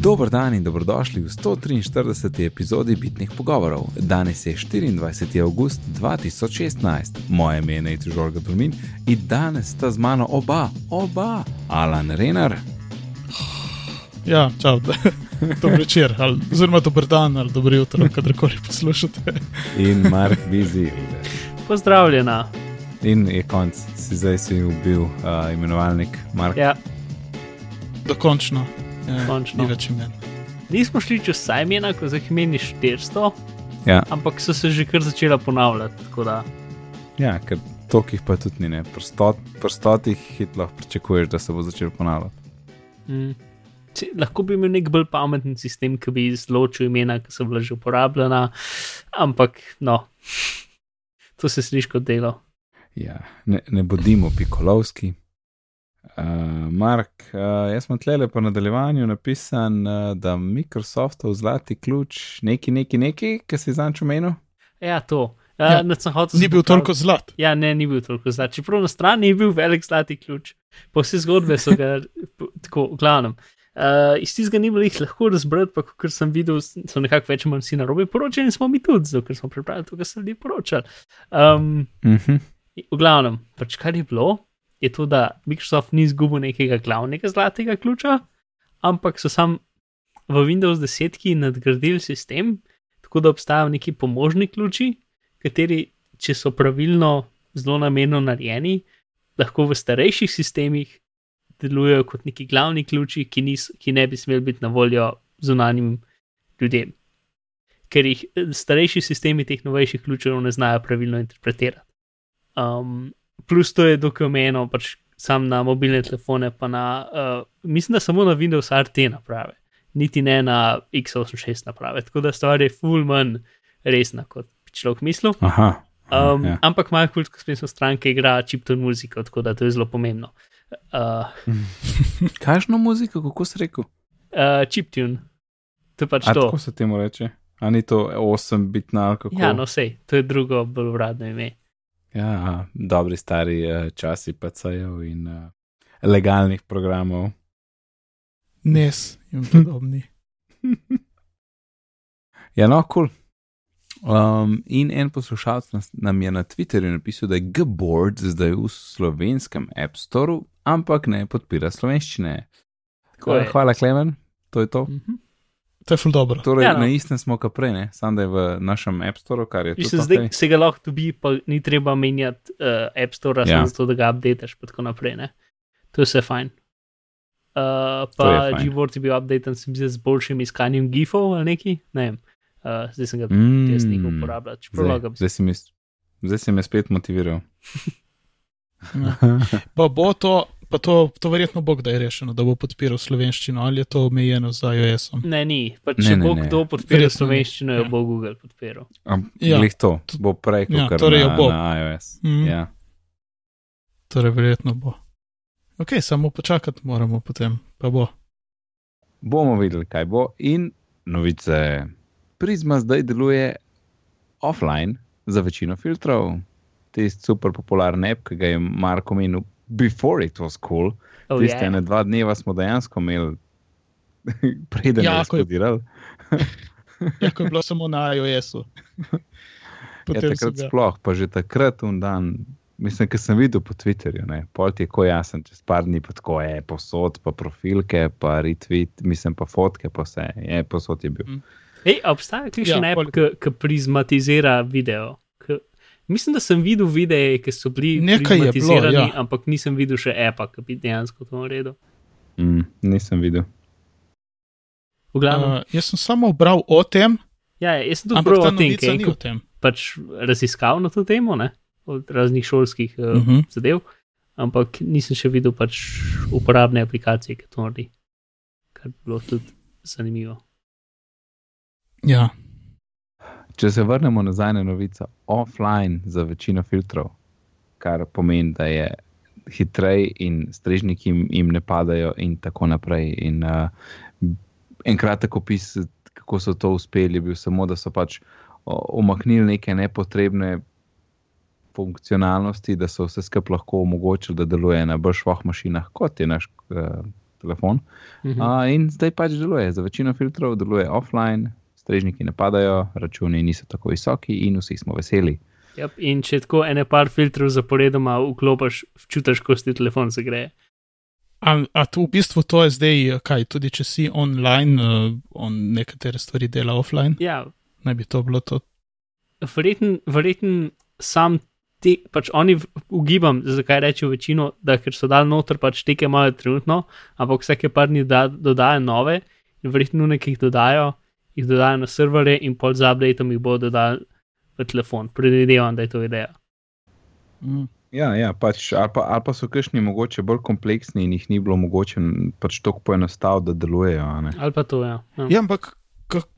Dober dan in dobrodošli v 143. epizodi Bitnih pogovorov. Danes je 24. august 2016, moje ime je Nate Žorga Domin in danes sta z mano oba, oba, Alan Renar. Ja, čau, dobro večer, ali oziroma dober dan, ali dobro jutro, kadarkoli poslušate. In Mark Bizil. Pozdravljena. In je konc, si zdaj si ubil uh, imenovalnik Mark. Ja, Dokončno. Ja, Končno. Ni več imen. nismo šli čez vsa imena, ko jih meni 400, Ja, ampak so se že kar začela ponavljati. tako Da, ja ker tolikih pa tudi ni, ne. Pri stot- pri stotih hitro pričakuješ, da se bo začel ponavljati. mm, če, lahko bi imel nek bolj pameten sistem, ki bi izločil imena, ki so bila že uporabljena, ampak no, to se sliši kot delo. Ja, ne, ne bodimo pikolovski. Uh, Mark, uh, jaz sem tlele po nadaljevanju napisan, uh, da Microsoftov zlati ključ, neki, neki, neki, ki si zanč omenil. Ja, to. Ja, Ja, Ni bil popraviti. toliko zlat. Ja, ne, ni bil toliko zlat. Čeprav na strani je bil velik zlati ključ, po vse zgodbe so ga po- tako, v glavnem. Uh, iz tistega ni bilo jih lahko razbrati, pa kar sem videl, so nekako več manj vsi na robe poročali smo mi tudi, zato ker smo pripravili to, kar so ljudje poročali. Um, Uh -huh. v glavnem, pač kar je bilo, je to, da Microsoft ni izgubil nekega glavnega zlatega ključa, ampak so sam v Windows 10 nadgradili sistem, tako da obstajajo neki pomožni ključi, kateri, če so pravilno, zelo namenno narejeni, lahko v starejših sistemih delujejo kot neki glavni ključi, ki, nis, ki ne bi smeli biti na voljo zunanjim ljudem. Ker jih eh, starejši sistemi teh novejših ključev ne znajo pravilno interpretirati. Um, plus to je dokaj omejeno, pač sam na mobilne telefone, pa na, uh, mislim, da samo na Windows RT naprave, niti ne na x86 naprave. Tako da stvar je full manj resna, kot bi človek mislil. Aha. Um, ja. Ampak moja kultska spletna stranka igra chiptune muziko, tako da to je zelo pomembno. Uh, Kakšno muziko, kako si rekel? uh, chiptune, to je pač A to. tako se temu reče? A ni to 8-bitna ali kako? Ja, no, sej, to je drugo, bolj uradno ime. Ja dobri stari uh, časi PC-jev in uh, legalnih programov. Nes in podobni. Ja, no, kul. Cool. Um, in en poslušalec nas, nam je na Twitterju napisal, da je Gboard zdaj v slovenskem App Storeu, ampak ne podpira slovenščine. Tako. Hvala, Klemen, to je to. Mhm. To je ful dobro. Torej, Ja, no. na istem smo kot prej, ne? samo da je v našem App Storeu, kar je Mislim, zdaj se ga lahko dobi, pa ni treba menjati uh, App Store, Ja. zato da ga updateš, pa tako naprej. Ne? To je vse fajn. Uh, pa. Gboard je bil updaten, sem zdaj z boljšim iskanjem GIF-ov ali neki, ne vem. Uh, zdaj sem ga Mm, jaz nekaj uporabljal, čeprav zdaj, lahko bi zdaj, si me, zdaj si me spet motiviral. Pa bo to, pa to, to verjetno bo kdaj rešeno, da bo podpiral slovenščino ali je to omejeno z iOS-om. Ne, ni. Pa, Ne, če ne, bo ne. kdo podpiral Verjetno slovenščino, jo Ja. bo Google podpiral. Am- Ja. To, bo prej kot Ja, torej na, bo. na iOS. Mhm. Ja. Torej, verjetno bo. Ok, samo počakati moramo potem, pa bo. Bomo videli, kaj bo. In novice. Prizma zdaj deluje offline za večino filtrov. Tisti super popularen app, ki ga je Marko omenil, before it was cool. Oh, Tiste yeah. ene dva dneva smo dejansko imeli, preden Ja, je ko je- eksplodiral. Ja, ko je bilo samo na iOS-u. Ja, takrat ga. sploh, pa že takrat un dan. Mislim, ker sem videl po Twitterju, ne, pol ti je ko jasen, čez par dni pa tako je, posod, pa profilke, pa retweet, mislim pa fotke, pa vse, je, posod je bil. Ej, a obstaja klišen Ja, ja, pol- app, ki prizmatizira video. Mislim, da sem videl videe, ki so bili Nekaj prizmatizirani, ja. ampak nisem videl še appa, ki bi dejansko to naredil. Mm, nisem videl. V glavnem, Uh, jaz sem samo bral o tem, ja, jaz sem tudi ta o tem, kaj je o tem. pač raziskal na to temo, ne? od raznih šolskih uh, uh Mhm. -huh. zadev, ampak nisem še videl pač uporabne aplikacije, ki to naredi. Kar bi bilo tudi zanimivo. Ja, Če se vrnemo nazaj na novico, offline za večino filtrov, kar pomeni, da je hitreje in strežniki jim, jim ne padajo, in tako naprej. In, uh, en kratek opis, kako so to uspeli, je bil samo, da so pač o- umaknili neke nepotrebne funkcionalnosti, da so vse skupaj lahko omogočili, da deluje na bršvah mašinah, kot je naš uh, telefon. Mhm. Uh, in zdaj pač deluje, za večino filtrov deluje offline, strežniki ne padajo, računi niso tako visoki in vsi smo veseli. Yep. In če tako ene par filtrov zaporedoma vklopiš, čutiš, ko ti telefon zagreje. A, a to v bistvu to je zdaj, kaj, tudi če si online, uh, on nekatere stvari dela offline, Ja, naj bi to bilo to. verjetno verjeten sam te, pač oni ugibam, zakaj rečejo večino, da ker so dal noter pač teke imajo trenutno, ampak vsake par dni da, dodajo nove in verjetno nekaj dodajo, jih dodajo na serverje in pol z updateom jih bodo dodali v telefon. Predvidevam, da je to ideja. Mm. Ja, ja pač, ali, pa, ali pa so kakšni mogoče bolj kompleksni in jih ni bilo mogoče pač tako poenostaviti, da delujejo. a ne. Ali pa to, ja. ja. Ja, ampak kak,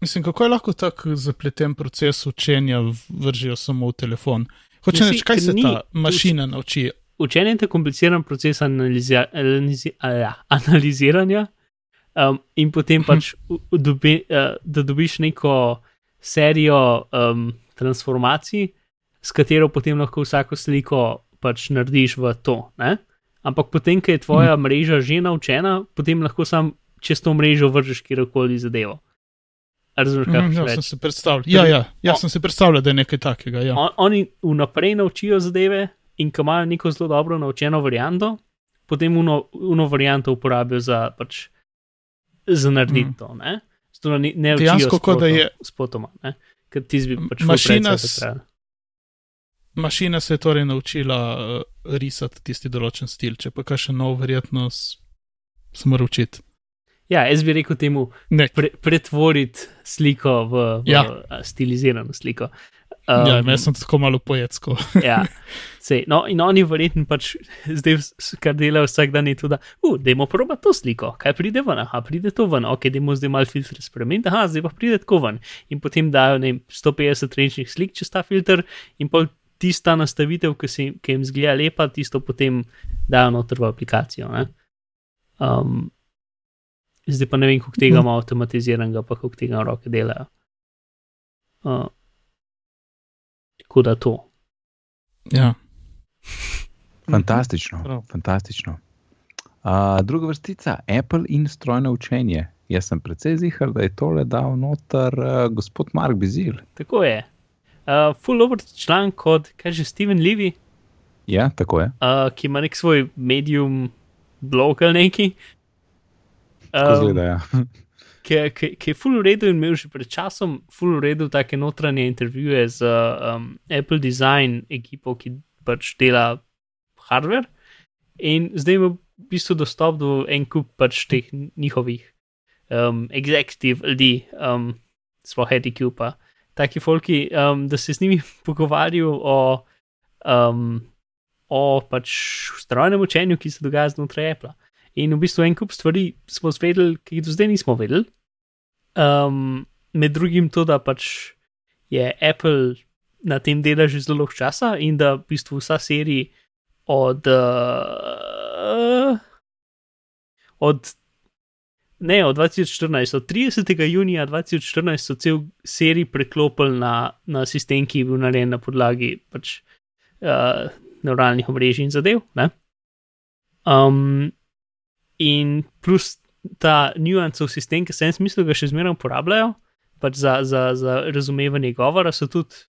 mislim, kako je lahko tak zapleten proces učenja vržijo samo v telefon? Hoče Mislim, reči, kaj se ni- ta mašina nauči? Učenje je kompliciran proces analizi, analizi, ja, analiziranja, um, in potem pač, dobi, uh, da dobiš neko serijo um, transformacij, s katero potem lahko vsako sliko pač narediš v to. Ne? Ampak potem, ko je tvoja hmm. mreža že naučena, potem lahko sam čez to mrežo vržeš kjerkoli zadevo. Razumeš, kaj Mhm, hočem ja, sem se predstavljal. Ja, ja, ja, O- sem se predstavljal, da je nekaj takega. Ja. On, oni vnaprej naučijo zadeve in ko imajo neko zelo dobro naučeno varianto, potem uno, uno varianto uporabijo za, pač, za narediti Mm. to. Ne? Zato ne, ne Dejansko, kot da je- spotoma, ne? ker ti bi pač Mašina mašina. se je torej naučila uh, risati tisti določen stil, če pa še nov, verjetno se mora učiti. Ja, jaz bi rekel temu Ne, pre, pretvoriti sliko v, v ja. stilizirano sliko. Um, ja, jaz sem tako malo poetsko. ja, sej, no, in oni verjetno pač zdaj, kar delajo vsak dan, je tudi, da, uh, dajmo proba to sliko, kaj pride ven, aha, pride to ven, ok, dajmo zdaj malo filtre spremeniti, aha, zdaj pa pride tako ven. In potem dajo ne, vem, 150 rečnih slik čez ta filter in pol tista nastavitev, ki, jim- ki jim zgleda lepa, tisto potem dajo noter v aplikacijo. Ne? Um, zdaj pa ne vem, koliko tega ima avtomatiziranega, pa koliko tega roke delajo. Uh, tako da to. Ja. Fantastično, Prav. fantastično. Uh, druga vrstica, Apple in strojno učenje. Jaz sem precej zihar, da je tole dal noter uh, gospod Mark Bizil. Tako je. Uh, full over članek kot, kaj že Steven Levy, Ja, tako je. uh, ki ima nek svoj medium blog ali neki. Um, zgleda, ja. Ki, ki, ki je full v redu in imel že pred časom full v redu take notranje intervjuje z um, Apple Design ekipo, ki pač dela hardware. In zdaj ima v bistvu dostop do en kup pač teh njihovih um, executive ljudi, um, sploh ETQ pa. Taki folki, um, da se z njimi pogovarjajo o, um, o pač strojnem učenju, ki se dogaja znotraj Apple. In v bistvu en kup stvari smo zvedeli, ki jih do zdaj nismo vedeli. Um, med drugim to, da pač je Apple na tem dela že zelo dolgo časa in da v bistvu vsa serija od. Uh, od Ne, od 2014, od 30. junija 2014 so cel serij preklopili na, na sistem, ki je bil narejen na podlagi pač, uh, neuralnih omrežij in zadev. Ne? Um, in plus ta nuancov sistem, ki se en smislu ga še zmeraj uporabljajo, pač za, za, za razumevanje govora, so tudi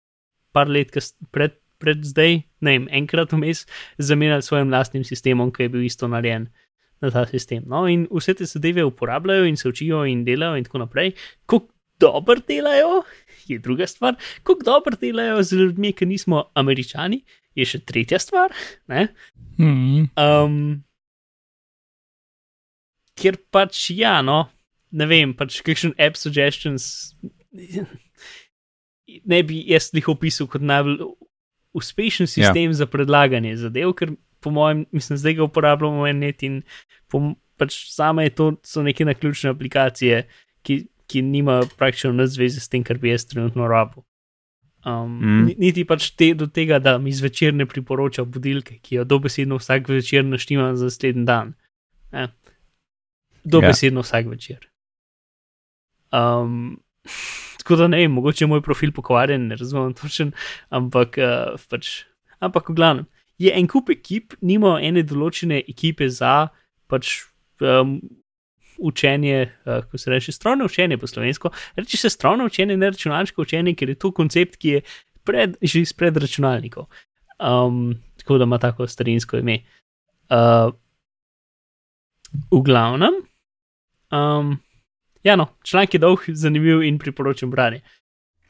par let pred, pred zdaj, ne vem, enkrat vmes, zamenjali s svojim lastnim sistemom, ki je bil isto narejen na ta sistem. No, in vse te zadeve uporabljajo in se učijo in delajo in tako naprej. Kako dobro delajo, je druga stvar. Kako dobro delajo z ljudmi, ki nismo američani, je še tretja stvar. Ne? Mm, Um, ker pač, ja, no, ne vem, pač kakšen app suggestions ne bi jaz jih opisal kot najbolj uspešen sistem ja. za predlaganje zadev, ker po mojem, mislim, zdaj ga uporabljamo en net in po, pač same to, so neke naključne aplikacije, ki, ki nimajo praktično nič zveze s tem, kar bi jaz trenutno rabil. Um, mm. Niti pač te, do tega, da mi zvečer ne priporoča budilke, ki jo dobesedno vsak večer naštima za naslednji dan. Eh? Dobesedno ja. vsak večer. Um, tako da ne vem, mogoče je moj profil pokvarjen, ne razumem točen, ampak uh, pač. Ampak v glavnem, je en kup ekip, nima ene določene ekipe za pač um, učenje, uh, ko se reče strojno učenje po slovensko. Reči se strojno učenje, ne računalniško učenje, ker je to koncept, ki je pred, že izpred računalnikov. Um, tako da ima tako starinsko ime. Uh, v glavnem, um, ja, no, članek je dolg, zanimiv in priporočam branje.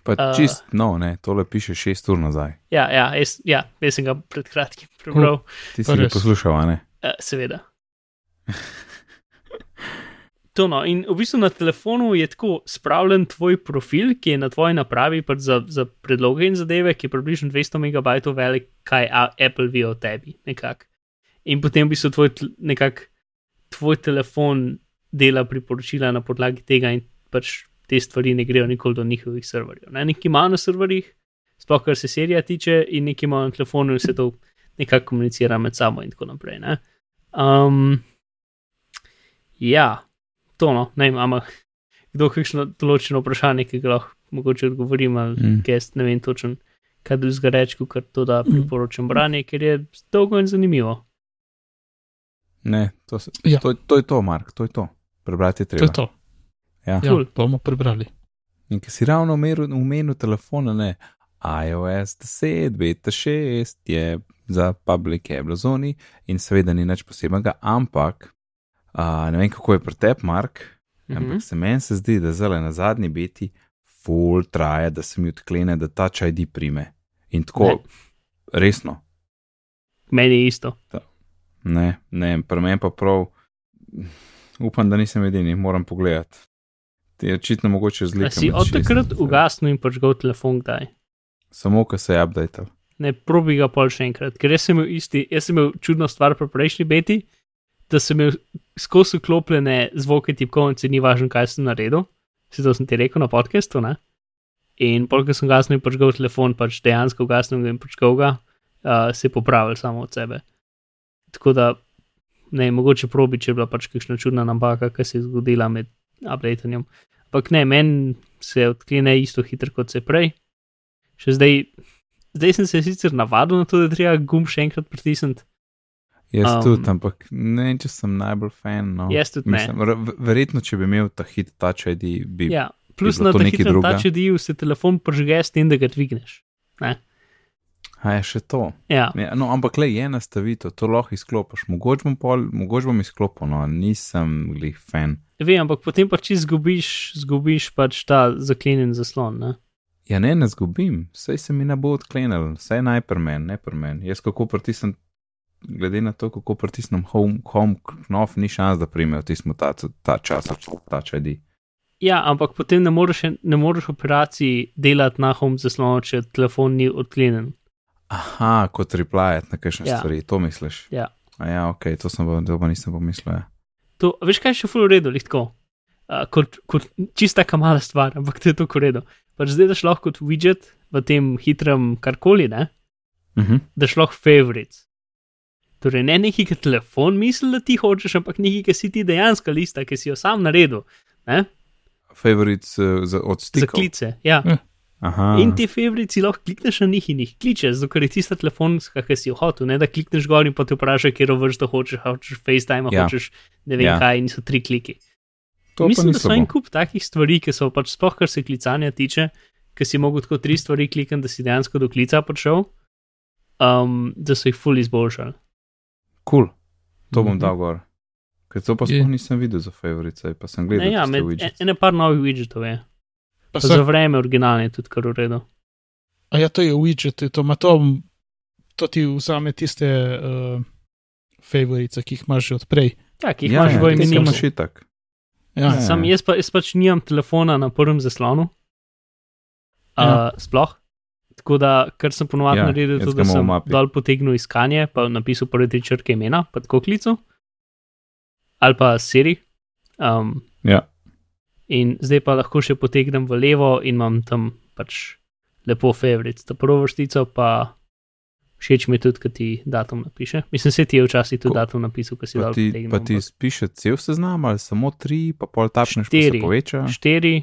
Pa Uh. čist, no, ne, tole piše šest ur nazaj. Ja, ja, jaz, ja, jaz sem ga pred kratkim prebral, Ti Pa si ga poslušal, ne? uh, seveda. To no, in v bistvu na telefonu je tako spravljen tvoj profil, ki je na tvoji napravi pač za, za predloge in zadeve, ki je približno 200 MB velik, kaj Apple ve o tebi. Nekak. In potem v bistvu tvoj, nekak, tvoj telefon dela priporočila na podlagi tega, in pač te stvari ne grejo nikoli do njihovih serverjev. Ne? Nekaj imajo na serverjih, sploh kar se serija tiče, in nekaj imajo na telefonu, in se to nekako komunicira med sabo in tako naprej. Ne? Um, ja, to no, ne vem, ima kdo kakšno določeno vprašanje, ki ga lahko mogoče odgovorim, ali Mm. mm. gest, ne vem točno, kaj drugega reči, kot to, da priporočam branje, ker je dolgo in zanimivo. Ne, to, se, Ja. to, to je to, Mark, to je to. Prebrati je To treba. je to. Ja. Ja, Cool. to bomo prebrali. In ki si ravno umenil telefona, ne, iOS 10, beta 6 je za public Ablazoni in seveda ni nič posebnega, ampak a, ne vem, kako je pri tebi, Mark, Mhm. ampak se meni se zdi, da zdaj na zadnji beti full traje, da se mi odklene, da ta čaj di prime. In tako, Ne. resno, Meni je isto. ne, ne, pri meni pa prav, upam, da nisem edini, moram pogledati. Ti je očitno mogoče A zlika. si od 16 takrat ugasnil in počgal telefon kdaj. Samo, ko se je updated. Ne probi ga pol še enkrat, ker jaz sem imel isti, jaz sem imel čudno stvar pri prejšnji beti, da sem imel skozi vklopljene zvoke tipkovnice, ni važno, kaj sem naredil. Se to sem ti rekel na podkastu, ne? In pol, ko sem gasnil in počgal telefon, pač dejansko gasnil ga in počgal ga, uh, se je popravil samo od sebe. Tako da, ne, mogoče probi, če je bila pač kakšna čudna napaka, ki se je zgodila med updatanjem. Ampak ne, meni se odklene isto hitro kot se prej. Še zdaj, zdaj sem se sicer navadil na to, da treba gumb še enkrat pritisniti. Jaz Um, tudi, ampak ne vem, če sem najbolj fan. No. Jaz tudi ne. Mislim, ver- verjetno, če bi imel ta hit Touch ID, bi. Ja, plus bilo na to ta nekaj hitrem drugega? tačediju se telefon pržge s tem, da ga dvigneš. A je še to. Ja, Ja, no, ampak le je nastavitev, to lahko izklopiš. Mogoče bom, pol, mogoče bom izklopil, no, nisem glih fan. vem, ampak potem pa če zgubiš, pač ta zaklenjen zaslon. Ne? Ja, ne, ne zgubim, vse se mi ne bo odklenil, vse naj pri meni, ne pri meni. Jaz kako pritisnem, glede na to, kako pritisnem home, home knof, ni šans, da primejo tismo ta, ta čas, ta čadi. Ja, ampak potem ne moreš, ne moreš operacij delati na home zaslonu, če telefon ni odklenjen. Aha, kot replajati na kakšne Ja. stvari, to misliš. Ja. A ja, ok, to sem to pa nisem pomislil. Ja. To, veš, kaj je še full redo, lahko. Uh, kot, kot čista kamala stvar, ampak to je to koredo. Pač zdaj daš lahko kot widget v tem hitrem karkoli, ne? Uh -huh. daš lahko favorites. Torej, ne nekaj, ki telefon misli, da ti hočeš, ampak nekaj, ki si ti dejansko lista, ki si jo sam naredil. Ne? Favorites uh, za, od Za stikov. klice. Ja. Aha. In ti favorites si lahko klikneš na njih in jih kličeš, zato je tista telefonska, ki si jo hotel, ne da klikneš gor in pa te vpraša, kje vrsto hočeš, hočeš FaceTime, a Ja. hočeš ne vem Ja. kaj, in so tri kliki. to Mislim, da so en kup takih stvari, ki so pač sploh, kar se klicanja tiče, ki si mogel tako tri stvari klikati, da si dejansko do klica prišel, um, da so jih ful izboljšali. Cool. To bom Mhm. dal gor. Ker to pa sploh nisem videl za favorice, pa sem gledal. Ne, ja, med, widgets. ene par novih widgetov je. Pa Pa se, za vreme originalne je tudi kar v redu. a ja, to je widget, to, ima to, to ti vzame tiste uh, favorice, ki jih imaš že odprej. Ja, ki jih ja, imaš ja, v imenu. imaš itak. Ja, Ja. ja. Sam jaz, pa, jaz pač nimam telefona na prvem zaslonu. Uh, Ja. Sploh. Tako da, kar sem ponovadi Ja, naredil, jaz to, da sem dol potegnil iskanje, pa napisal prve tri črke imena, pa tako klical. Ali pa Siri. Um, Ja. In zdaj pa lahko še potegnem v levo in imam tam pač lepo favorites. Ta prvo vrstico pa všeč mi je tudi, kad ti datum napiše. Mislim, se ti je včasih tudi Ko- datum napisal, ko si dal ti, potegnil. pa ti ampak- spiše cel seznam ali samo tri, pa pol pa Štiri. se poveča. štiri,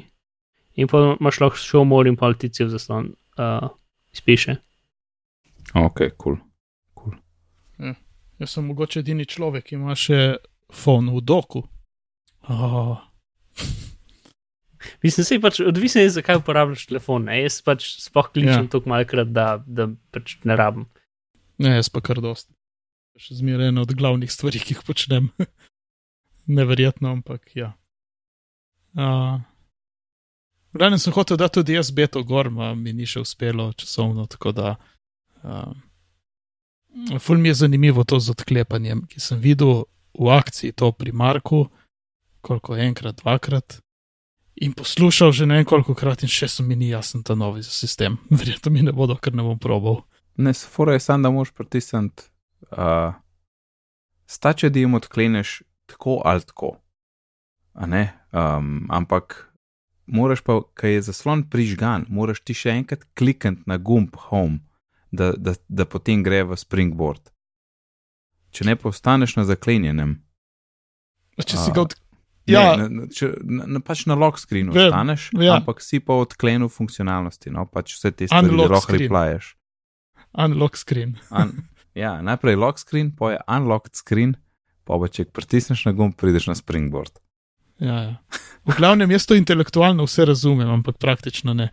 in pa imaš lahko še umor in pol ti cel zaslon uh, izpiše. Ok, cool. Jaz sem mogoče edini človek, ki ima še phone v doku. Oh. Mislim, se je pač odvisno, je, zakaj uporabljaš telefon. Ne? Jaz pač spoh kličem Ja. ja. tako malkrat, da, da pač ne rabim. Ne, jaz pa kar dosti. Še zmeraj ena od glavnih stvari, ki jih počnem. Neverjetno, ampak ja. Uh, Rane sem hotel dati tudi jaz beto gor, ma mi ni še uspelo časovno, tako da. Uh, ful mi je zanimivo to z odklepanjem, ki sem videl v akciji to pri Marku, koliko enkrat, dvakrat. In poslušal že ne vem koliko krat, in še so mi ni jasen ta novi sistem. Verjetno mi ne bodo, ker ne bom probal. Ne, sfora je samo, da moraš pritisniti. Uh, Stače, da jim odkleneš tako ali tako. A ne? Um, ampak moraš pa, ker je zaslon prižgan, moraš ti še enkrat klikniti na gumb Home, da, da, da potem gre v Springboard. Če ne pa ostaneš na zaklenjenem. Če si ga od... Ne, Ja, na, na, če, na, na, pač na lock screenu Vem, ostaneš, ja. ampak si pa odklenil funkcionalnosti, no pač vse te stvari, lahko screen. replaješ. unlock screen. Un, ja, najprej lock screen, pa je unlocked screen, pa pa če pritisneš na gumb, prideš na springboard. Ja, ja. V glavnem, jaz to intelektualno vse razumem, ampak praktično ne.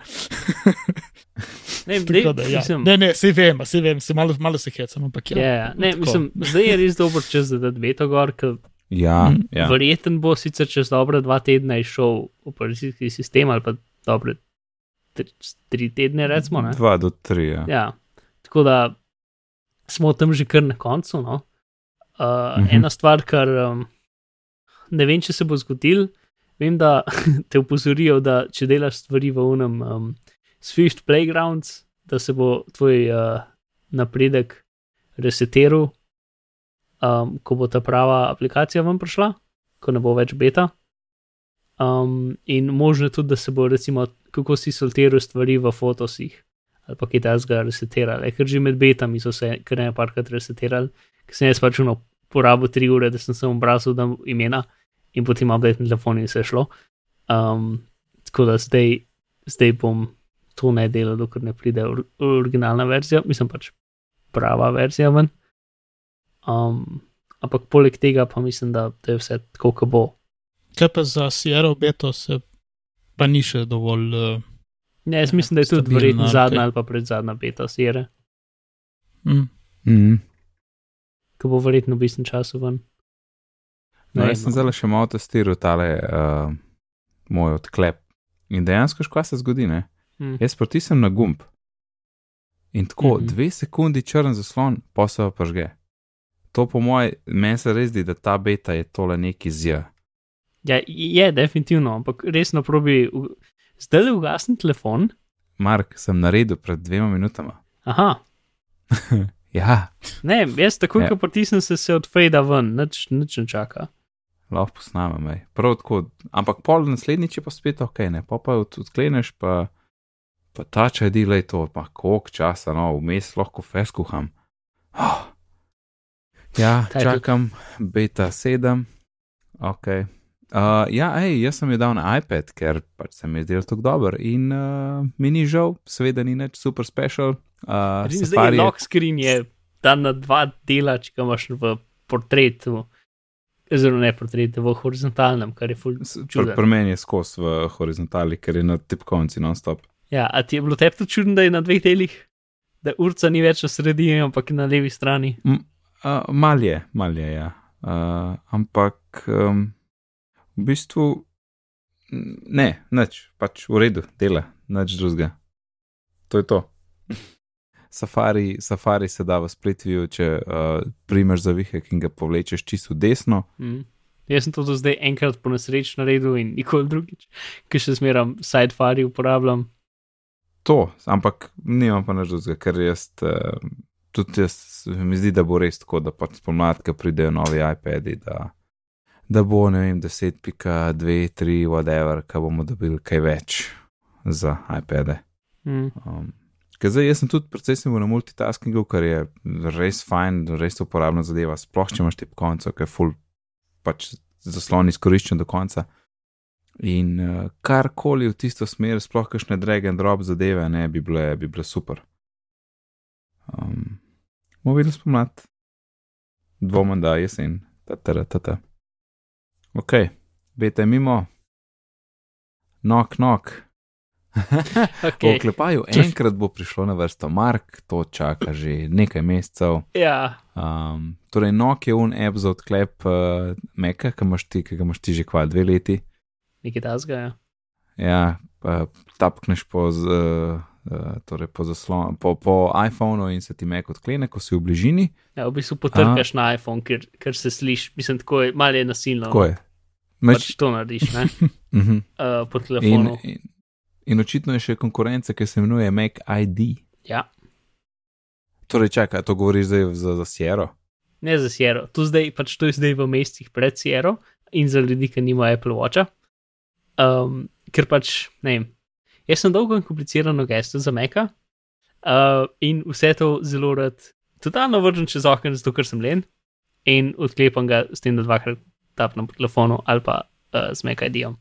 Ne, Tako dej, da, ja. mislim, Ne, ne, se vem, se vem, se malo, malo se hecam, ampak ja. ja, ja. Ne, tako. mislim, zdaj je res dober čas, da da beto gor, ker Ja, Mm. ja. verjeten bo sicer čez dobre dva tedna išel operacijski sistem ali pa dobre tri, tri tedne, recimo. Ne? Dva do tri. Ja. Ja, tako da smo tam že kar na koncu. No? Uh, Mhm. mhm. Ena stvar, kar um, ne vem, če se bo zgodil, vem, da te upozorijo, da če delaš stvari v unem um, Swift Playgrounds, da se bo tvoj uh, napredek resetiral, um, ko bo ta prava aplikacija vam prišla, ko ne bo več beta. Um, in možno tudi, da se bo, recimo, kako si sortiral stvari v fotosih ali pa kaj takega resetirali, ker že med betami so se kar ne parkrat resetirali, ker sem jaz pač uno porabil tri ure, da sem samo obrazil da imena in potem update na telefon in se šlo. Um, tako da zdaj, zdaj bom to ne delal, dokler ne pride or originalna verzija, mislim pač prava verzija ven. Um, ampak poleg tega pa mislim, da, da je vse tako, kot bo. Kaj pa za Sierra Beto se pa ni še dovolj. Uh, Ne, jaz mislim, da je tudi verjetno okej. zadnja ali pa predzadnja beta sere, mm. Mm. ki bo verjetno v bistvu času ven. No, Ne jaz sem vem, no. zdaj še malo testiral tale uh, moj odklep. In dejansko, škva se zgodi, ne? Mm. Jaz pritisnem na gumb in tako mm. -hmm. dve sekundi črn zaslon, pa se pa žge. To po mojem, meni se res zdi, da ta beta je tole neki zja. Ja, je definitivno, ampak resno probi. Zdaj le ugasni telefon. Mark, sem naredil pred dvema minutama. Aha, Ja, ne, jaz takoj, Ja. ko pritisnem, se, se odfejda ven, nič, nič ne čaka. lahko posnamem. ej. Prav tako, ampak pol naslednjič je pa spet ok, ne, pa pa od- odkleneš, pa, pa ta če delaj to, pa koliko časa, no, vmes lahko fes kuham. Oh. Ja, Ta je čakam, beta 7, ok. Uh, ja, hej, jaz sem jo dal na iPad, ker pač se mi je zdel tako dober in uh, mi ni žal, seveda ni nič super special. Uh, Zdaj Safari je je- lock screen je dan na dva dela, če ga imaš v portretu, zelo ne portretu, v horizontalnem, kar je full. S- Pri meni je skos v horizontali, ker je na tipkovnici non-stop. Ja, a ti je bilo tebi tudi čudno, da je na dveh delih, da urca ni več na sredini, ampak na levi strani. Uh, mal je, mal je, ja. Uh, ampak um, v bistvu ne, nič, pač v redu, dela, nič drugega. To je to. Safari, safari se da v splitviju, če uh, primeš zavihek in ga povlečeš čisto desno. Mm. Jaz sem to do zdaj enkrat po nesreči naredil in nikoli drugič, ker še zmeram sidefari uporabljam. To, ampak nimam pa nič drugega, ker jaz, uh, tudi jaz, mi zdi, da bo res tako, da pač spomladka pridejo novi iPadi, da, da bo, ne vem, 10.2, 3, whatever, kaj bomo dobili kaj več za iPade. Mm. Um, ker zdaj jaz sem tudi precej sem bil na multitaskingu, kar je res fajn, res uporabna zadeva, sploh če imaš tip konca, ki je full pač zaslon izkoriščen do konca. In uh, karkoli v tisto smer, sploh kakšne drag and drop zadeve, ne bi bile, bi bile super. Um, bomo videli spomlad, dvomem, da jesen, tata, tata. Ok, bete mimo. Nok, nok. V Okay. oklepaju enkrat bo prišlo na vrsto Mark, to čaka že nekaj mesecev. Ja, Um, torej, nok je un app za odklep uh, Meka, ki, imaš ti, ki ga imaš ti že kva dve leti. nekaj tasga. Ja. Ja, uh, tapkneš po, z, uh, uh, torej po, zaslon, po, po iPhonu in se ti Mek odklene, ko si v bližini. Ja, v bistvu potrkaš na iPhone, ker, ker se sliši, mislim, tako je, malo je nasilno. Tako je. Pač Meč, to narediš, ne? uh -huh. Uh, po in, telefonu. in, in očitno je še konkurenca, ki se imenuje Mac ID. Ja, Torej, čakaj, to govoriš zdaj za, za Sierra. ne za Sierra. To, zdaj, pač to je zdaj v mestih pred Sierra in za ljudi, ki nimajo Apple Watcha. Um, ker pač, ne vem, jaz sem dolgo in komplicirano gesto za Meka uh, in vse to zelo rad, totalno vržem čez okno, zato ker sem len in odklepam ga s tem, da dvakrat tapnem po telefonu ali pa uh, z Mac ID-om.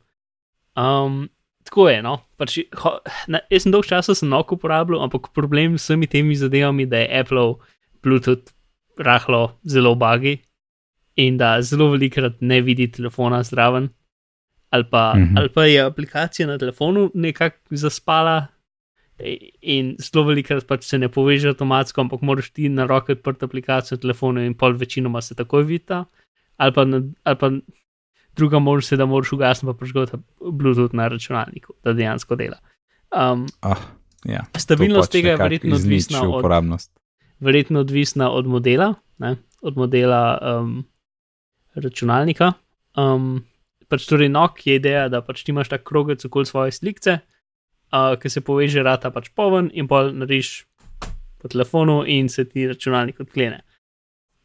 Um, tako je, no. Pač, ho, na, jaz sem dolgo časa sem nok uporabljal, ampak problem s vsemi temi zadevami, da je Apple Bluetooth rahlo zelo bagi in da zelo velikrat ne vidi telefona zraven, ali pa, mm. -hmm. ali pa je aplikacija na telefonu nekako zaspala. In zelo velikrat pač se ne poveže avtomatsko, ampak moraš ti na roke odprti aplikacijo na telefonu, in pol večinoma se takoj vidi. Ali pa, na, ali pa druga možnost je, da moraš ugasniti pa prižgati Bluetooth na računalniku, da dejansko dela. Um, Ah, ja. stabilnost pač tega je verjetno odvisna od, uporabnost. verjetno odvisna od modela, ne? od modela um, računalnika. Um, pač torej, nok je ideja, da pač ti imaš ta krogec okoli svoje slikce, uh, ki se poveže rata pač poven in pol narediš po telefonu in se ti računalnik odklene.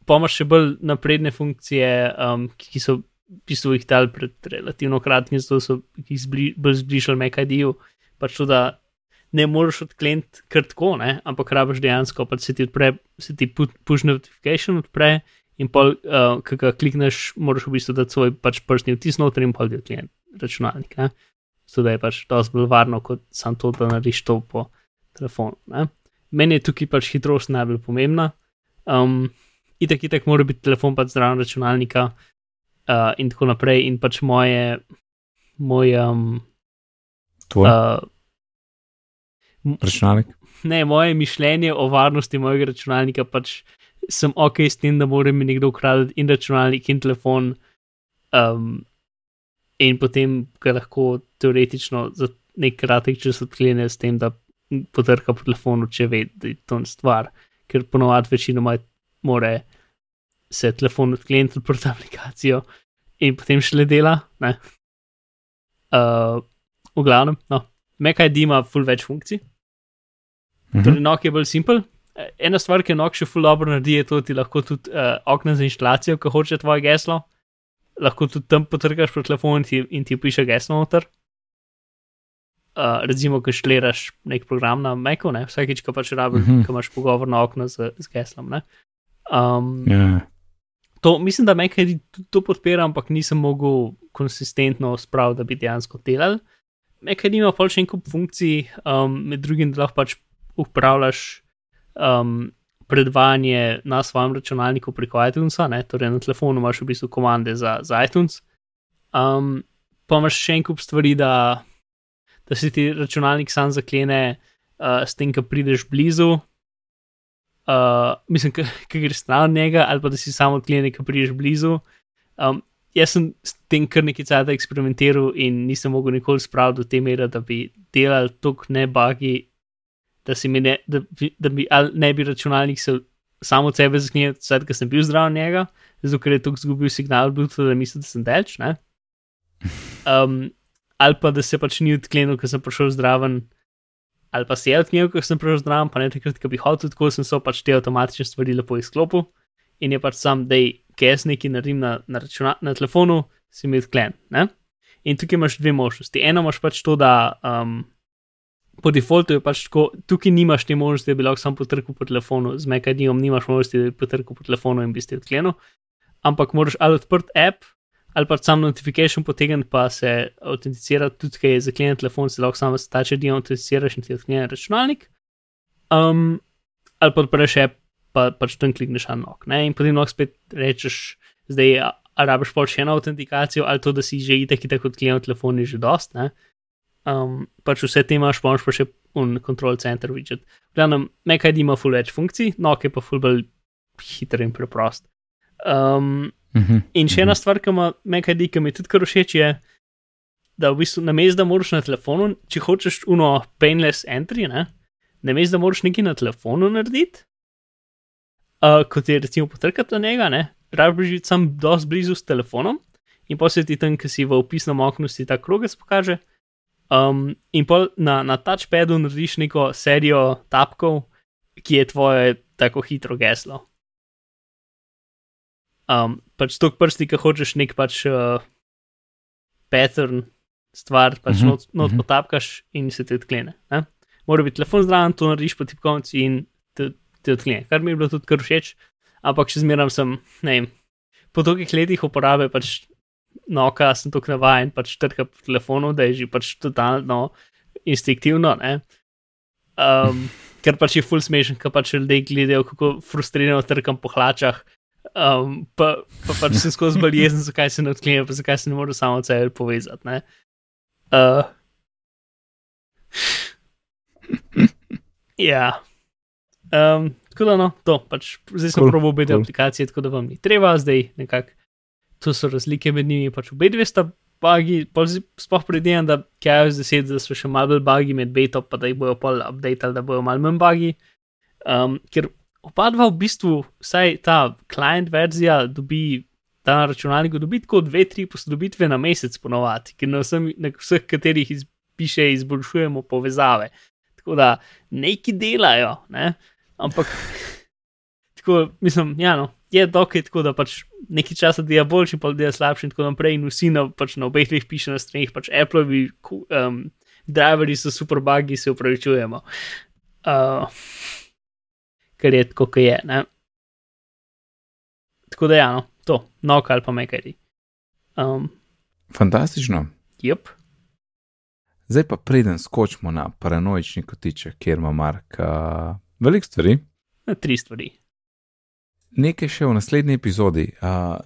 Pa imaš še bolj napredne funkcije, um, ki so v bistvu jih dal pred relativno kratkim, zato so jih zbli, bolj zbližali Mac ID-ju, pač to, da ne moreš odkleniti kar tako, ne? ampak rabiš dejansko, pač se ti odpre, se ti pu- push notification odpre in pol, uh, ki ga klikneš, moraš v bistvu dati svoj pač prstni vtis noter in pol ti odklen računalnik. Ne? Zato je pač dosti bolj varno, kot sam to, da narediš to po telefonu. Ne? Meni je tukaj pač hitrost najbolj pomembna. Um, itak, itak mora biti telefon pač zraven računalnika uh, in tako naprej. In pač moje, moj, um, Tvoj uh, računalnik. ne, moje mišljenje o varnosti mojega računalnika pač sem ok s tem, da mora mi nekdo ukraditi in računalnik in telefon. Um, in potem ga lahko teoretično za nek kratek čas odklene s tem, da potrka po telefonu, če ve, da je to stvar. Ker ponovadi večinoma more se telefon odkleniti odprto aplikacijo in potem šele dela. Ne? Uh, v glavnem, no, Mac ID ima full več funkcij. Mhm. Torej, nok je bolj simpel. Eh, Ena stvar, ki nok še ful dobro naredi, je to, da ti lahko tudi uh, okna za inštalacijo, ko hoče tvoje geslo, lahko tudi tam potrkaš po telefonu in ti, in ti piše geslo noter. Uh, recimo, ko šleraš nek program na Macu, ne? vsakeč, ko pač rabiš, Mhm. mm -hmm. ko imaš pogovorno okno z, z geslom. Ne? Um, Ja. to, mislim, da Mac ID tudi to podpira, ampak nisem mogel konsistentno spraviti, da bi dejansko delal. Mac ID ima še en kup funkcij, um, med drugim, da lahko pač upravljaš um, predvajanje na svojem računalniku preko iTunesa, ne? torej na telefonu imaš v bistvu komande za, za iTunes. Um, pa imaš še en kup stvari, da, da se ti računalnik sam zaklene, uh, s tem, ko prideš blizu. Uh, mislim, ki greš stran od njega, ali pa da si samo odklene, ki prideš blizu. Um, jaz sem s tem kar nekaj časa eksperimentiral in nisem mogel nikoli spraviti do te mere, da bi delal tako ne bagi, da, ne, da, da bi ne bi računalnik se samo od sebe zaklenil, sedaj, ker sem bil zdrav njega, zato ker je tako izgubil signal, Bluetooth, da mislim, da sem delč. ne. Um, ali pa da se pač ni odklenil, ker sem prišel zdraven, ali pa se je odklenil, ker sem prišel zdraven, pa ne takrat, ko bi hotel, tako sem so pač te avtomatične stvari lepo izklopil in je pač sam, da je jaz nekaj naredim na, na, računa, na telefonu, si mi odklen. Ne? In tukaj imaš dve možnosti. Eno imaš pač to, da um, po defaultu je pač tako, tukaj nimaš te možnosti, da bi lahko sam potrkal po telefonu, z Mekadijom nimaš možnosti, da bi potrkal po telefonu in bi ste odklenil, ampak moraš ali odprt app, ali pa sam notification potegniti, pa se autenticirati, tudi ker je zaklenjen telefon, se lahko samo s tače dio autenticiraš in ti odklene računalnik. Um, ali pa odpreš app, pa pač tam klikneš na. Ne? In potem lahko spet rečeš, zdaj ali rabiš pa še eno autentikacijo, ali to, da si že itek, tako kot klient telefon je že dost. Ne? Um, pač vse te imaš, pa imaš pa še un control center widget. Glavno, nekaj ima full več funkcij, no, ki je pa full bolj hiter in preprost. Um, Mhm. in še ena stvar, ki ima nekaj di, ki mi tudi kar všeč, je, da v bistvu namesto, da moraš na telefonu, če hočeš uno painless entry, ne, namesto, da moraš nekaj na telefonu narediti, uh, kot je recimo potrkati na njega, ne, rabiš biti sam dosti blizu s telefonom in posjeti tam, ki si v opisnem oknu si ta krogec pokaže. Um, in pol na, na touchpadu narediš neko serijo tapkov, ki je tvoje tako hitro geslo. Um, pač tok prsti, ki hočeš nek pač uh, pattern, stvar, pač Mhm, not, not mhm. potapkaš in se ti odklene. Ne? Mora biti telefon zraven, to narediš po tipkovnici in te, te odklene, kar mi je bilo tudi kar všeč, ampak še zmeraj sem, ne vem, po tolikih letih uporabe pač noka sem tako navajen, pač trka po telefonu, da je že pač totalno instinktivno. Ne? Um, ker pač je full smešen, ker pač ljudje gledajo, kako frustrirano trkam po hlačah. Um, pa, pa pač sem skozi bolj jezen, zakaj se ne odklenem, pa zakaj se ne morem samo od sebe povezati. Ne? Uh, ja. Um, tako da, no, to pač zdaj sem Cool, obe cool. cool. aplikacije, tako da vam ni treba, zdaj nekako to so razlike med njimi, pač obe dve sta bagi, sploh predvidevam, da KIOS 10, da so še malo bolj bagi med beta, pa da jih bojo pol update, da bojo malo manj bagi. Um, ker oba dva v bistvu, vsaj ta client verzija dobi. Ta na računalniku dobi tako dve, tri posodobitve na mesec ponovadi, ker na, vsem, na vseh katerih iz, piše, izboljšujemo povezave. Tako da neki delajo, ne? ampak tako, mislim, ja, no, je dokaj tako, da pač nekaj časa dela boljši, pa dela slabši in tako naprej. In vsi na, pač na obeh dveh piše na stranih, pač Appleovi um, driveri so super bugi, se upravičujemo. Uh, ker je tako, kot je. Ne? Tako da, ja, no, to, nok ali pa mekari. Um, Fantastično. yep. Zdaj pa preden skočimo na paranoični kotiček, kjer ima Mark uh, veliko stvari. Tri stvari. Nekaj še v naslednji epizodi. Uh,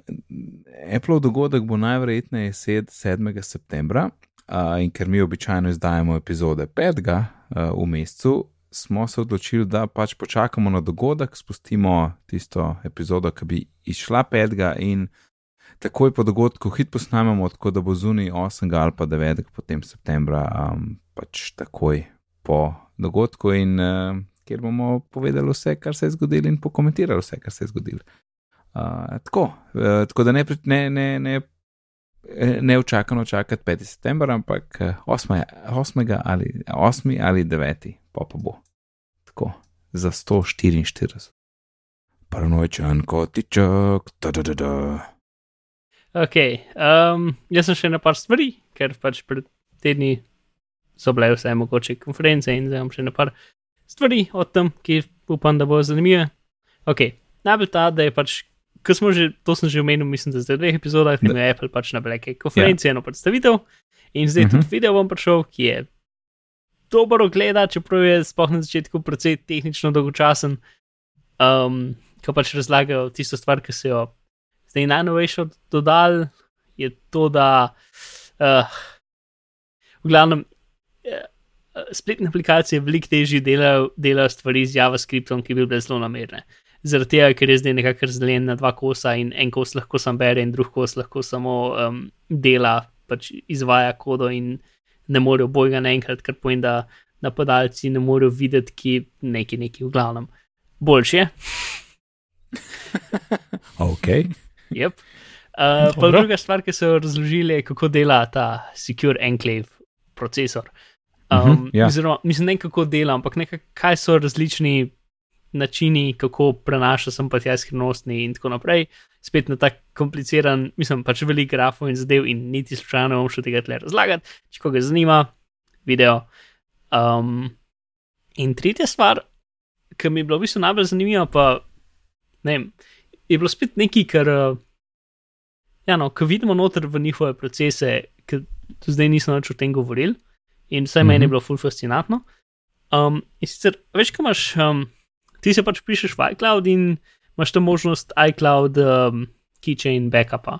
Apple dogodek bo najverjetneje 7. septembra uh, in ker mi običajno izdajamo epizode 5. Uh, v mesecu, smo se odločili, da pač počakamo na dogodek, spustimo tisto epizodo, ki bi izšla 5. in takoj po dogodku hit posnamemo, tako da bo zunaj 8. ali pa 9. potem septembra, um, pač takoj po dogodku in uh, kjer bomo povedali vse, kar se je zgodilo in pokomentirali vse, kar se je zgodilo. Uh, tako, uh, tako da ne, ne, ne, ne, eh, ne včakano čakati 5. september, ampak eh, 8. 8. ali 8. ali 9. pa pa bo. Tako, za 144. Paranoičen kotiček, da da da da. Ok, um, jaz sem še na par stvari, ker pač pred tedni so bile vse mogoče konference in zdaj imam še na par stvari o tem, ki upam, da bo zanimive. Ok, najbolj ta, da je pač, ko smo že, to sem že omenil, mislim, da zdaj v dveh epizodah, da je Apple pač na bleke konferenci, eno predstavitev in zdaj Mhm. tudi video bom prišel, ki je dobro gleda, čeprav je sploh na začetku precej tehnično dolgočasen, um, ko pač razlagajo tisto stvar, ki se jo zdaj najnovejšo dodali, je to, da uh, v glavnem uh, spletne aplikacije veliko težje delajo, delajo stvari z JavaScriptom, ki bi bile zelo namerne. Zaradi tega, ker je zdaj nekako razdeljen na dva kosa in en kos lahko sam bere, in drug kos lahko samo um, dela, pač izvaja kodo in ne morejo bojga naenkrat, kar pomeni, da napadalci ne morejo videti, ki neki neki v glavnem. Boljše. Ok. Yep. Uh, pa Dobro. druga stvar, ki so jo razložili, je kako dela ta Secure Enclave procesor. Um, Mhm, ja. oziroma, mislim, ne kako dela, ampak nekaj, kaj so različni načini, kako prenaša sem pa tja skrivnostni in tako naprej. Spet na tak kompliciran, mislim, pač veliko grafov in zadev in niti slučajno ne bom šel tega tle razlagati. Če koga zanima, video. Um, in tretja stvar, ki mi je bila v bistvu najbolj zanimiva, pa ne vem, je bilo spet nekaj, kar. Uh, ja, no, ko vidimo noter v njihove procese, ki do zdaj nismo več o tem govorili, in vsaj mm -hmm. meni je Mhm. bilo ful fascinantno. Um, in sicer, veš, kaj imaš, um, ti se pač pišeš v iCloud in imaš tam možnost iCloud um, keychain backupa.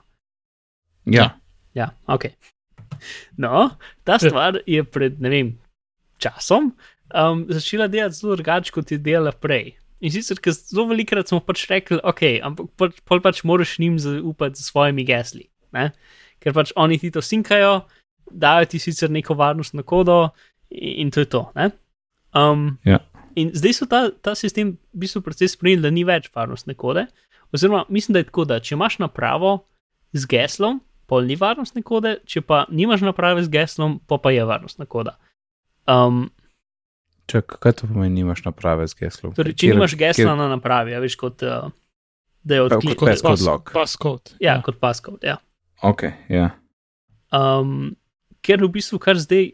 Ja, Ja, ok. No, ta stvar je pred, ne vem, časom um, začela delati zelo drugače, kot je delala prej. In sicer, ker zelo velikrat smo pač rekli, ok, ampak pač, pol pač moraš njim zaupati s svojimi gesli. Ne? Ker pač oni ti to sinkajo, dajo ti sicer neko varnostno kodo in, in to je to. ne. Um, Ja. In zdaj so ta, ta sistem v bistvu precej spremenili, da ni več varnostne kode. Oziroma, mislim, da je tako, da če imaš napravo z geslom, pol ni varnostne kode, če pa nimaš naprave z geslom, pa pa je varnostna koda. Um, Čak, kaj to pomeni, nimaš naprave z geslom? torej, če Kjer- nimaš gesla kjer- na napravi, a veš, kot uh, da je Ja, odklik. kot passcode lock. Passcode. Ja, kot passcode. Ja. Ok, ja. Um, ker v bistvu, kar zdaj,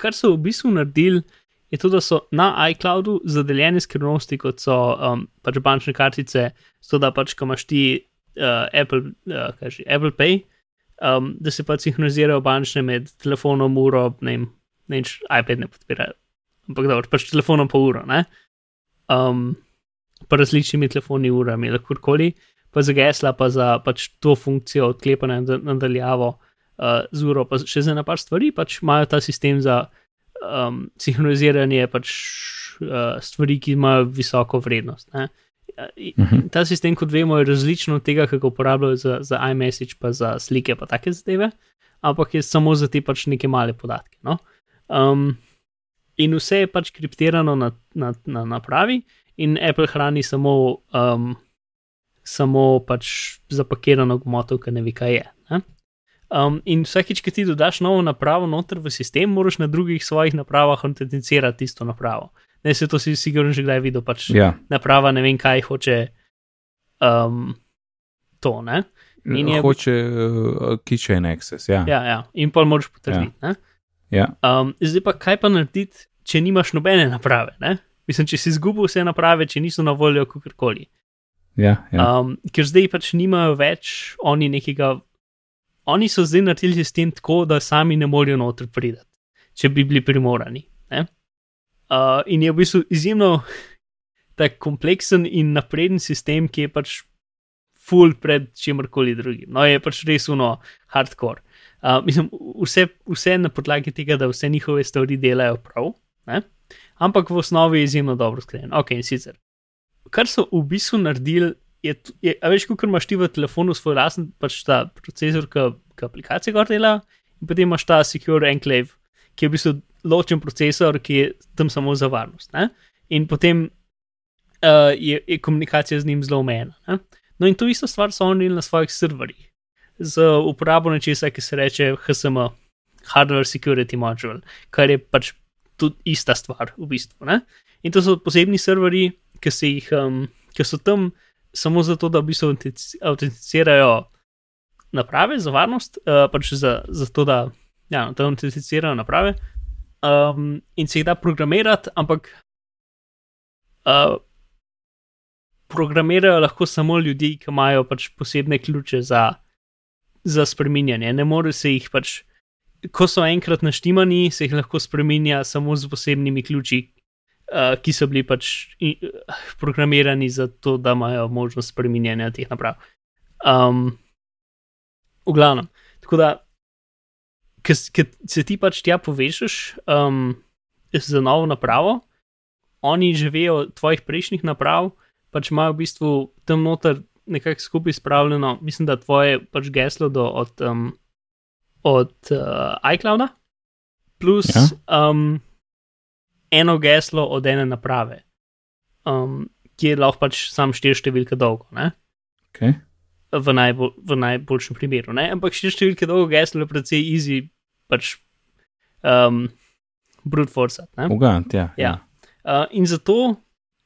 kar so v bistvu naredili, je to, da so na iCloudu zadeljene skrivnosti, kot so um, pač bančne kartice, zato da pač, ko imaš ti uh, Apple, uh, kaj že, Apple Pay, um, da se pač sinhronizirajo bančne med telefonom, uro, ne vem, ne vem, če iPad ne podpirajo. Ampak dobro, pač telefonom pa uro, ne? Um, pa različnimi telefoni, urami, kakorkoli, pa za gesla, pa za pač to funkcijo odklepanja nad- nadaljavo uh, z uro, pa še za ena par stvari, pač imajo ta sistem za um, sinhroniziranje pač, uh, stvari, ki imajo visoko vrednost. Ne? I- Mhm. Ta sistem, kot vemo, je različen od tega, kako uporabljajo za, za iMessage, pa za slike, pa take zadeve, ampak je samo za te pač neke male podatke. No? Um, in vse je pač kriptirano na, na, na napravi, in Apple hrani samo, um, samo pač zapakirano gmoto, ki ne ve, kaj je. Ne? Um, in vsakeč, ki ti dodaš novo napravo noter v sistem, moraš na drugih svojih napravah autenticirati isto napravo. Ne, se to si sigurno že kdaj videl, pač ja. naprava ne vem, kaj hoče um, to. Ne? In je- Hoče uh, keychain access, ja. Ja, ja, in pa moraš potrditi. Ja. ja. Um, zdaj pa kaj pa narediti, če nimaš nobene naprave? Ne? Mislim, če si izgubil vse naprave, če niso na voljo kakorkoli. ja, ja. Um, ker zdaj pač nimajo več oni nekega. Oni so zdaj naredili sistem tako, da sami ne morejo noter priti, če bi bili primorani. ne. Uh, in je v bistvu izjemno tak kompleksen in napreden sistem, ki je pač full pred čemorkoli drugim. No, je pač res uno hardcore. Uh, mislim, vse, vse na podlagi tega, da vse njihove stvari delajo prav, ne? ampak v osnovi je izjemno dobro sklenjeno. Ok, in sicer kar so v bistvu naredili, je, je a veš, kot imaš ti v telefonu svoj lasen pač ta procesor, ki aplikacije gor dela, in potem imaš ta Secure Enclave, ki je v bistvu ločen procesor, ki je tam samo za varnost. Ne? In potem uh, je, je komunikacija z njim zelo omejena. ne. No, in to isto stvar so oni na svojih serverjih, z uporabo nečesa, ki se reče HSM, Hardware Security Module, kar je pač tudi ista stvar v bistvu. Ne? In to so posebni serverji, ki, jih, um, ki so tam samo zato, da v bistvu autentici- autenticirajo naprave za varnost, uh, pač za, za to, da, ja, da autenticirajo naprave um, in se jih da programirati, ampak uh, programirajo lahko samo ljudi, ki imajo pač posebne ključe za, za spreminjanje. Ne more se jih pač, ko so enkrat naštimani, se jih lahko spreminja samo z posebnimi ključi, uh, ki so bili pač i, uh, programirani za to, da imajo možnost spreminjanja teh naprav. Um, v glavnem, tako da, ker se ti pač tja povežeš um, z novo napravo, oni že vejo tvojih prejšnjih naprav, pač imajo v bistvu tam noter nekako skupaj spravljeno, mislim, da tvoje pač geslo do, od, um, od uh, iClouda, plus Ja. um, eno geslo od ene naprave, um, ki je lahko pač sam štiri številke dolgo. Ne? Okay. v, najbolj, v najboljšem primeru. Ne? Ampak štiri številke dolgo geslo je precej easy, pač um, brute force. Ne? Ugant, ja. Ja. Uh, in zato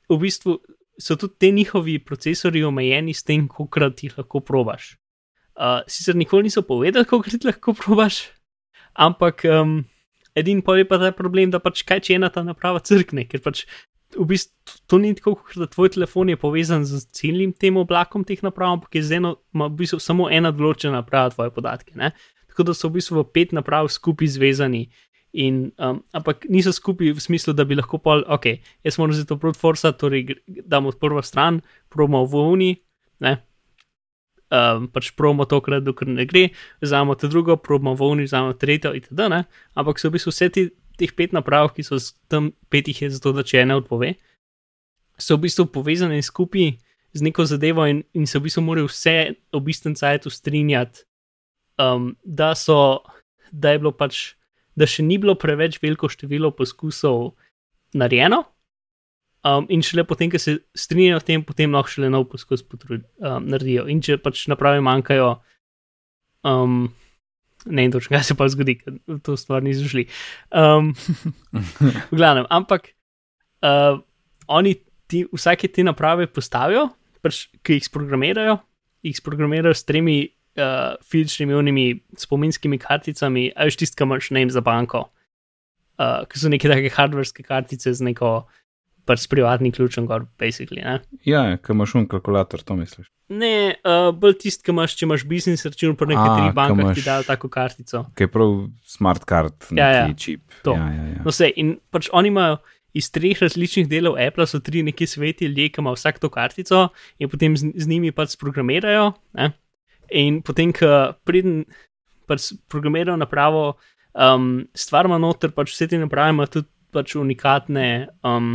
v bistvu so tudi te njihovi procesori omejeni s tem, koliko jih lahko probaš. Uh, sicer nikoli niso povedali, koliko jih lahko probaš, ampak um, edin pa je pa ta problem, da pač kaj če ena ta naprava crkne, ker pač v bistvu to ni tako, da tvoj telefon je povezan z celim tem oblakom teh naprav, ampak je z eno, ima v bistvu samo ena določena naprava tvoje podatke. Ne? Tako da so v bistvu v pet naprav skupaj zvezani. In, um, ampak niso skupaj v smislu, da bi lahko pol, ok, jaz moram zdaj to proti forsa, torej damo prvo stran, promo v Uni, ne. Um, pač promo tokrat, dokler ne gre, vzamemo te drugo, promo volni, vzamemo tretjo itd. Ne? Ampak so v bistvu vse ti, teh pet naprav, ki so tam petih je zato, da če ena odpove, so v bistvu povezane skupaj z neko zadevo in, in se v bistvu morajo vse ob istem cajtu strinjati, um, da so, da je bilo pač, da še ni bilo preveč veliko število poskusov narejeno. Um, in šele potem, ko se strinjajo s tem, potem lahko šele nov poskus potrud, um, naredijo. In če pač naprave manjkajo, um, ne vem točno, kaj se pa zgodi, ker to stvar ni zašli. Um, v glavnem, ampak uh, oni ti, vsake te naprave postavijo, pač, ki jih sprogramirajo, jih sprogramirajo s tremi uh, fizičnimi unimi spominskimi karticami, a veš tisti, ki imaš ne vem za banko, uh, ki so neke take hardverske kartice z neko pač s privatnim ključem, gor, basically. Ne, Ja, ki imaš un kalkulator, to misliš. ne uh, bolj tisti, ki imaš, če imaš biznis račun, pa A, nekaterih ke bankah imaš- ti dajo tako kartico. Ki je prav smart card, Ja, ja, neki čip. to. Ja, ja, ja. No, vse, in pač oni imajo iz treh različnih delov Apple, so tri neki sveti ljudje, ki imajo vsak to kartico in potem z, z njimi pač programirajo. Ne? In potem, ko pridem, pač programirajo napravo, um, stvar ima noter, pač vse te naprave imajo tudi pač unikatne um,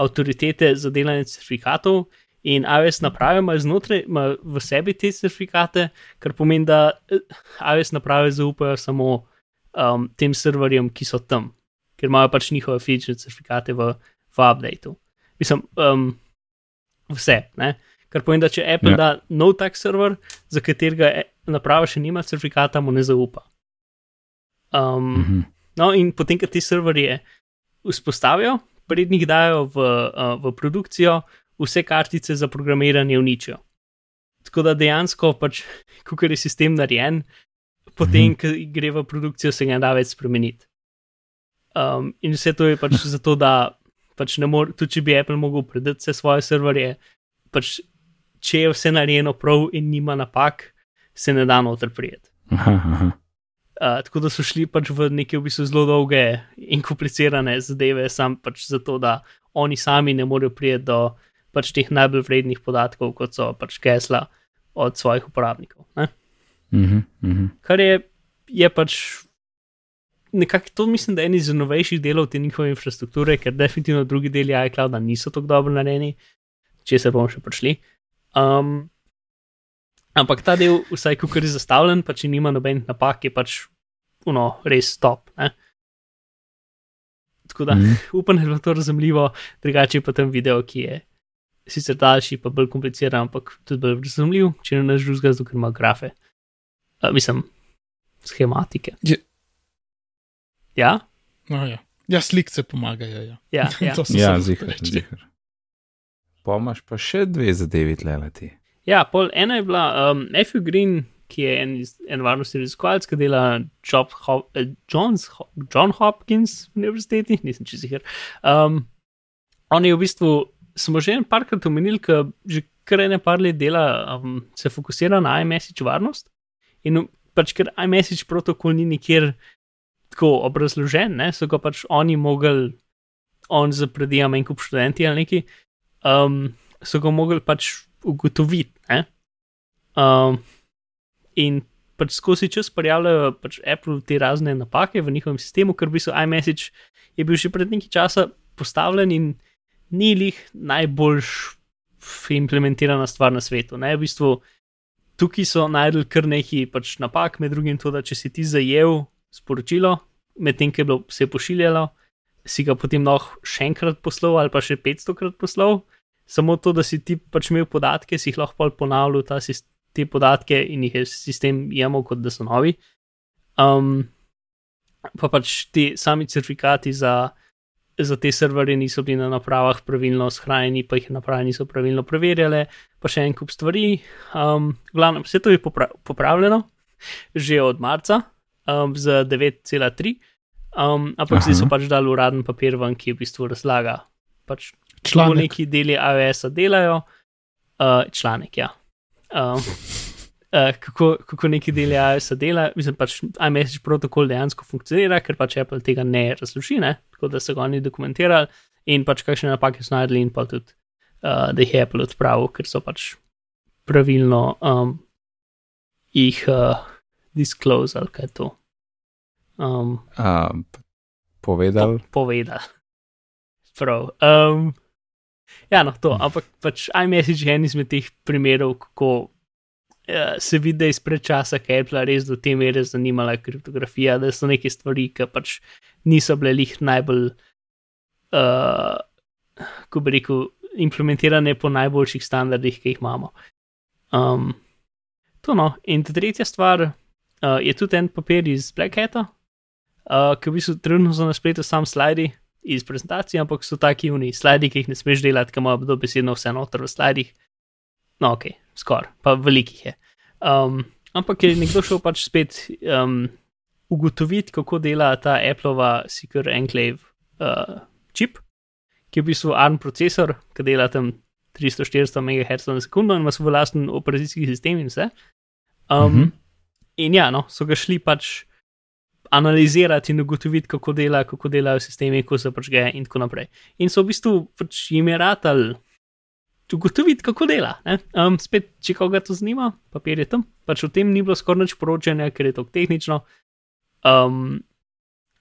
avtoritete za delanje certifikatov. In iOS naprave imajo znotraj, imajo v sebi te certifikate, kar pomeni, da eh, iOS naprave zaupajo samo um, tem serverjem, ki so tam, ker imajo pač njihove fizične certifikate v, v updateu. Mislim, um, vse. Ne? Kar pomeni, da če Apple Ja. ja. da nov tak server, za katerega e- naprava še nima certifikata, mu ne zaupa. Um, Mhm. No, in potem, ko te serverje vzpostavijo, prednjih dajo v, uh, v produkcijo, vse kartice za programiranje uničijo. Tako da dejansko, pač, ko je sistem narejen, potem, ko gre v produkcijo, se ga ne da več spremeniti. Um, in vse to je pač zato, da pač ne more, tudi če bi Apple mogel predati vse svoje serverje, pač, če je vse narejeno prav in nima napak, se ne da noter prijeti. Aha, aha. Uh, tako da so šli pač v neke v bistvu zelo dolge in komplicirane zadeve, sam pač zato, da oni sami ne morejo priti do pač teh najbolj vrednih podatkov, kot so pač gesla od svojih uporabnikov. Ne? Mhm, mhm. Kar je, je pač nekako to, mislim, da je en iz novejših delov te njihove infrastrukture, ker definitivno drugi deli iClouda niso tako dobro narejeni, če se bomo še prišli. Um, ampak ta del, vsaj ko je zastavljen, pa če nima nobenih napak, je pač uno, res top. Ne? Tako da Mhm. upam, da je bilo to razumljivo, drugače pa tam video, ki je sicer daljši, pa bolj kompliciran, ampak tudi bolj razumljiv, če ne naš drugega, zato ker ima grafe. Uh, mislim, schematike. Je- Ja, No, ja. ja, slikce pomagajo. Ja. ja, ja. To sem Ja, zihar, zihar. Pa imaš pa še dve zadevi tleleti. ja pol ena je bila um, Matthew Green, ki je en, en varnostni raziskovalec, ki dela Job, Ho eh, Johns, Ho John Hopkins univerziteti, nisem čez jih. Um, on je v bistvu, smo že en parkrat omenili, ker že kar ene par let dela, um, se fokusira na iMessage varnost. In pač ker iMessage protokol ni nikjer tako obrazložen, ne, so ga pač oni mogli, on za predijam en kup študenti ali neki, um, so ga mogli pač ugotoviti. Ne? Um, in pač skozi čas prijavljajo pač Apple te razne napake v njihovem sistemu, ker bi so iMessage je bil že pred nekaj časa postavljen in ni lih najboljš implementirana stvar na svetu. Ne? V bistvu tukaj so najdel kar nekaj pač napak, med drugim to, da če si ti zajel sporočilo, medtem ko je bilo vse pošiljalo, si ga potem lahko še enkrat poslal ali pa še 500 krat poslal. Samo to, da si ti pač imel podatke, si jih lahko ponavljal ta, sis- te podatke in jih je sistem jemal, kot da so novi. Um, pa pač ti sami certifikati za, za te serverje niso bili na napravah pravilno shranjeni, pa jih naprave niso pravilno preverjale, pa še en kup stvari. Um, v glavnem, vse to je popra popravljeno že od marca um, z 9,3. Um, ampak Aha. zdaj so pač dali uraden papir ven, ki v bistvu razlaga pač Članek. neki deli iOS-a delajo, uh, članek, ja. Um, uh, kako, kako neki deli iOS-a delajo, mislim pač iMessage protokol dejansko funkcionira, ker pač Apple tega ne razloži, ne? tako da so ga oni dokumentirali in pač kakšne napake so najdli in pa tudi, uh, da jih je Apple odpravil, ker so pač pravilno um, jih uh, disclose ali kaj to. Um, Uh, povedal. po, povedal. Prav. Um, ja, no, to, ampak pač iMessage je en izmed teh primerov, kako uh, se vidi, da je izpred časa, ki je Apple res do te mere zanimala kriptografija, da so neke stvari, ki pač niso bile lih najbolj, uh, ko bi rekel, implementirane po najboljših standardih, ki jih imamo. Um, to no, in tretja stvar uh, je tudi en papir iz Black Hata, uh, ki v bistvu trenutno so na spletu sam slidi iz prezentacije, ampak so taki uni slidi, ki jih ne smeš delati, ki imajo dobesedno vse noter v slidih. No, ok, skoraj, pa velikih je. Um, ampak je nekdo šel pač spet um, ugotoviti, kako dela ta Appleova Secure Enclave uh, čip, ki je v bistvu ARM procesor, ki dela tam 300-400 MHz na sekundo in ima svoj lasten operacijski sistem in vse. Um, Mhm. In ja, no, so ga šli pač analizirati in ugotoviti, kako dela, kako delajo sistemi, ko se pač geje in tako naprej. In so v bistvu pač jim je ratal ugotoviti, kako dela. Um, spet, če koga to zanima, papir je tam, pač o tem ni bilo skoraj nič poročanja, ker je to tehnično. Um,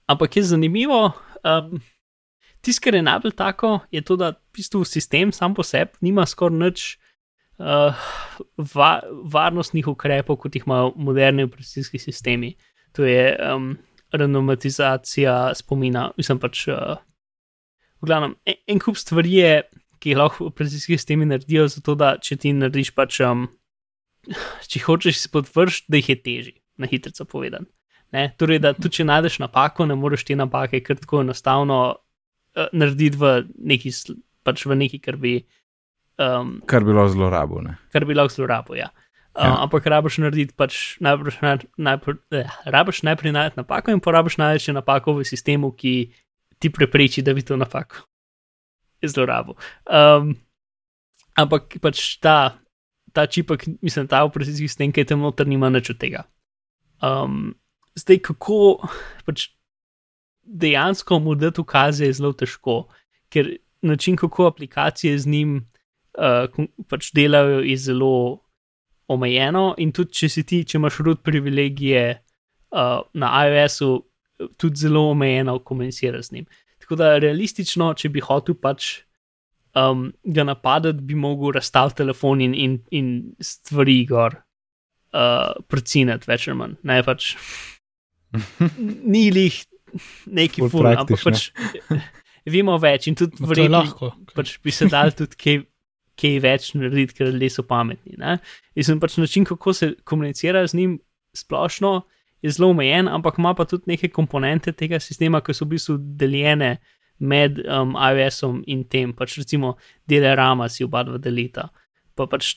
ampak je zanimivo. Um, Tisto, kar je najbolj tako, je to, da v bistvu sistem sam po sebi nima skoraj nič uh, va varnostnih ukrepov, kot jih imajo moderni operacijski sistemi. To je um, randomizacija spomina, mislim pač. Uh, v glavnem, en, en kup stvari je, ki jih lahko operacijski sistemi naredijo, zato da če ti narediš pač, um, če hočeš spodvršiti, da jih je teži, na hitro povedan. Ne? Torej, da tudi če najdeš napako, ne moreš te napake kar tako enostavno uh, narediti v neki, pač v neki, kar bi. Um, Kar bi zlorabo. Ne? kar bi lahko zlorabil. Ja. Uh, Ja. Ampak rabiš narediti, pač najbrž naj, najprej, eh, rabiš najprej najti napako in porabiš še napako v sistemu, ki ti prepreči, da bi to napako zlorabil. Um, ampak pač ta, ta čipek, mislim, ta operacijski sistem, ki je tam noter, nima nič od tega. Um, zdaj, kako pač dejansko mu dati ukaze, je zelo težko, ker način, kako aplikacije z njim uh, pač delajo, je zelo omejeno. In tudi, če si ti, če imaš root privilegije uh, na iOS-u, tudi zelo omejeno komuniciraš z njim. Tako da realistično, če bi hotel pač um, ga napadati, bi mogel razstaviti telefon in, in, in stvari gor. Uh, Prcinati več ali manj, ne pač. Ni jih neki Bolj ful, ampak pač vemo več in tudi verjetno lahko. pač bi se dal tudi kaj, kaj več narediti, ker ljudje so pametni. Ne? In sem pač način, kako se komunicira z njim splošno, je zelo omejen, ampak ima pa tudi neke komponente tega sistema, ki so v bistvu deljene med um, iOS-om in tem, pač recimo dele rama si oba dva delita. Pa pač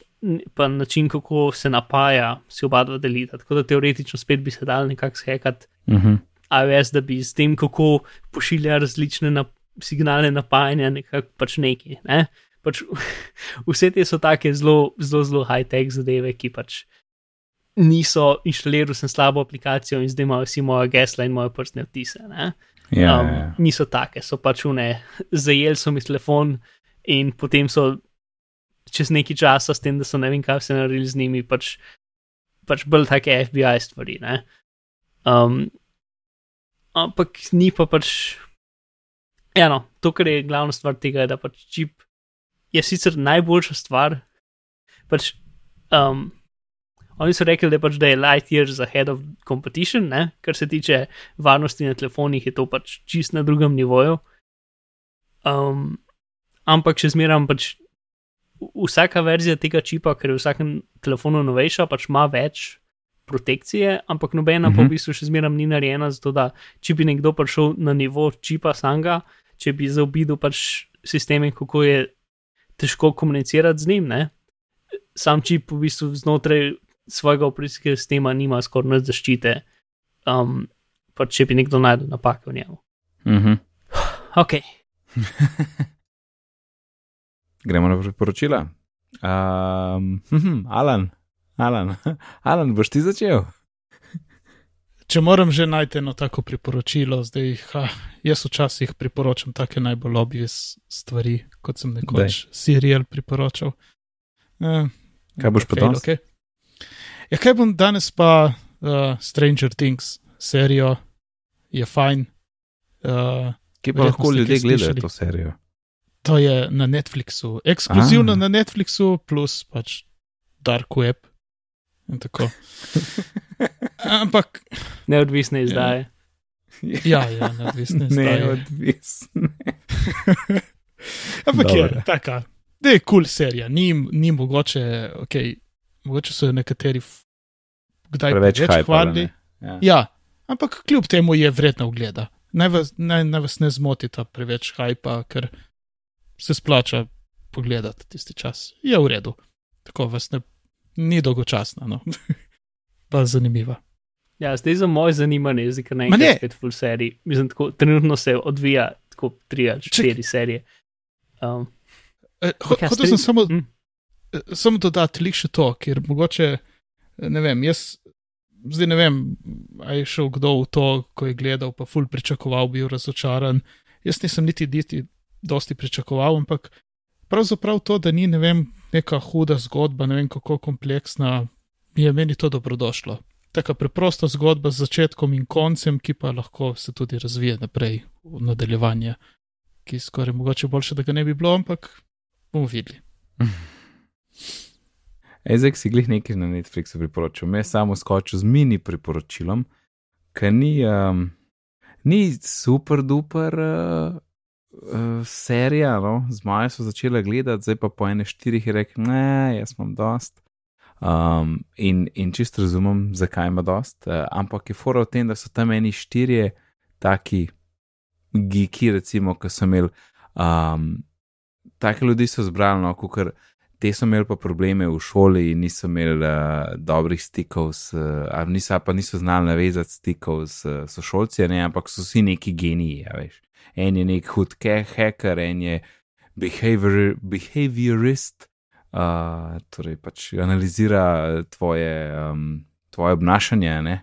pa način, kako se napaja, si oba dva delita. Tako da teoretično spet bi se dal nekako skekati Mhm. iOS, da bi s tem, kako pošilja različne na, signale napajanja, nekako pač neki. Ne? Pač, vse te so take zelo, zelo, zelo high-tech zadeve, ki pač niso inštaliral sem slabo aplikacijo in zdaj imajo vsi moje gesla in moje prstne odtise. Ne? Ja, um, ja. niso take, so pač une, zajeli so mi telefon in potem so čez neki časa, s tem, da so ne vem, kaj se naredili z njimi, pač, pač bolj take FBI stvari. Ne? Um, ampak ni pa pač. Eno, to, kar je glavna stvar tega, je, da pač čip je sicer najboljša stvar. Pač, um, oni so rekli, da, pač, da je light years ahead of competition, ne? kar se tiče varnosti na telefonih, je to pač čist na drugem nivoju. Um, ampak še zmeraj pač vsaka verzija tega čipa, ker je v vsakem telefonu novejša, pač ima več protekcije, ampak nobena uh -huh. pa Mhm. v bistvu še zmeraj ni narejena zato, da če bi nekdo prišel na nivo čipa sanga, če bi zaobidel pač sisteme, kako je težko komunicirati z njim, ne? sam čip v bistvu znotraj svojega operacijskega sistema nima skoraj nič zaščite, um, pa če bi nekdo najdel napake v njemu. Mhm. Ok, Gremo na priporočila. Um, hm, Alan, Alan, Alan, boš ti začel? Če moram že najti eno tako priporočilo, zdaj ha, jaz včasih priporočam take najbolj obvious stvari, kot sem nekoč serial priporočal. Eh, Kaj boš pa danes? okay. Ja, kaj bom danes pa uh, Stranger Things, serijo, je fajn. Uh, Kje pa lahko ljudje gledajo to serijo? to je na Netflixu, ekskluzivno Ah. na Netflixu, plus pač Dark Web. In tako. Ampak, Neodvisne izdaje. ja, ja, neodvisne izdaje. Neodvisno. Ampak je taka, da je kul cool serija, ni, ni mogoče, okay, mogoče so jo nekateri kdaj Preveč hvalili. Ja. Ja, ampak kljub temu je vredno ogleda. Naj vas, naj, naj vas ne zmoti ta preveč hajpa, ker se splača pogledati tisti čas. Je v redu. Tako vas ne, ni dolgočasna, no. pa zanimiva. Ja, zdaj za moje zanimanje, zdaj Ma naenkrat spet full serij. Mislim, tako, trenutno se odvija tako tri ali štiri serije. Um, Eh, ho, Ja, hotel sem samo, mm. samo dodati lik še to, ker mogoče, eh, ne vem, jaz zdaj ne vem, a je šel kdo v to, ko je gledal, pa ful pričakoval, bil razočaran. Jaz nisem niti niti dosti pričakoval, ampak pravzaprav to, da ni, ne vem, neka huda zgodba, ne vem kako kompleksna, je meni to dobrodošlo. Taka preprosta zgodba z začetkom in koncem, ki pa lahko se tudi razvije naprej v nadaljevanje, ki skoraj mogoče boljše, da ga ne bi bilo, ampak bomo videli. Ki si glih nekaj na Netflixu priporočil, me je samo skočil z mini priporočilom, ki ni, um, ni super duper uh, uh, serija, no? z Majo so začela gledati, zdaj pa po ene štirih je rekel, ne, jaz imam dost. Um, in, in čist razumem, zakaj ima dost, uh, ampak je fora v tem, da so tam eni štirje taki geeki, recimo, ki so imeli, um, take ljudi so zbrali, no, kukar, te so imeli pa probleme v šoli in niso imeli uh, dobrih stikov, s, uh, ali niso, pa niso znali navezati stikov s uh, sošolci, ne, ampak so vsi neki geniji, ja, veš. En je nek hud ke- hacker, en je behavior, behaviorist, uh, torej pač analizira tvoje, um, tvoje obnašanje, ne.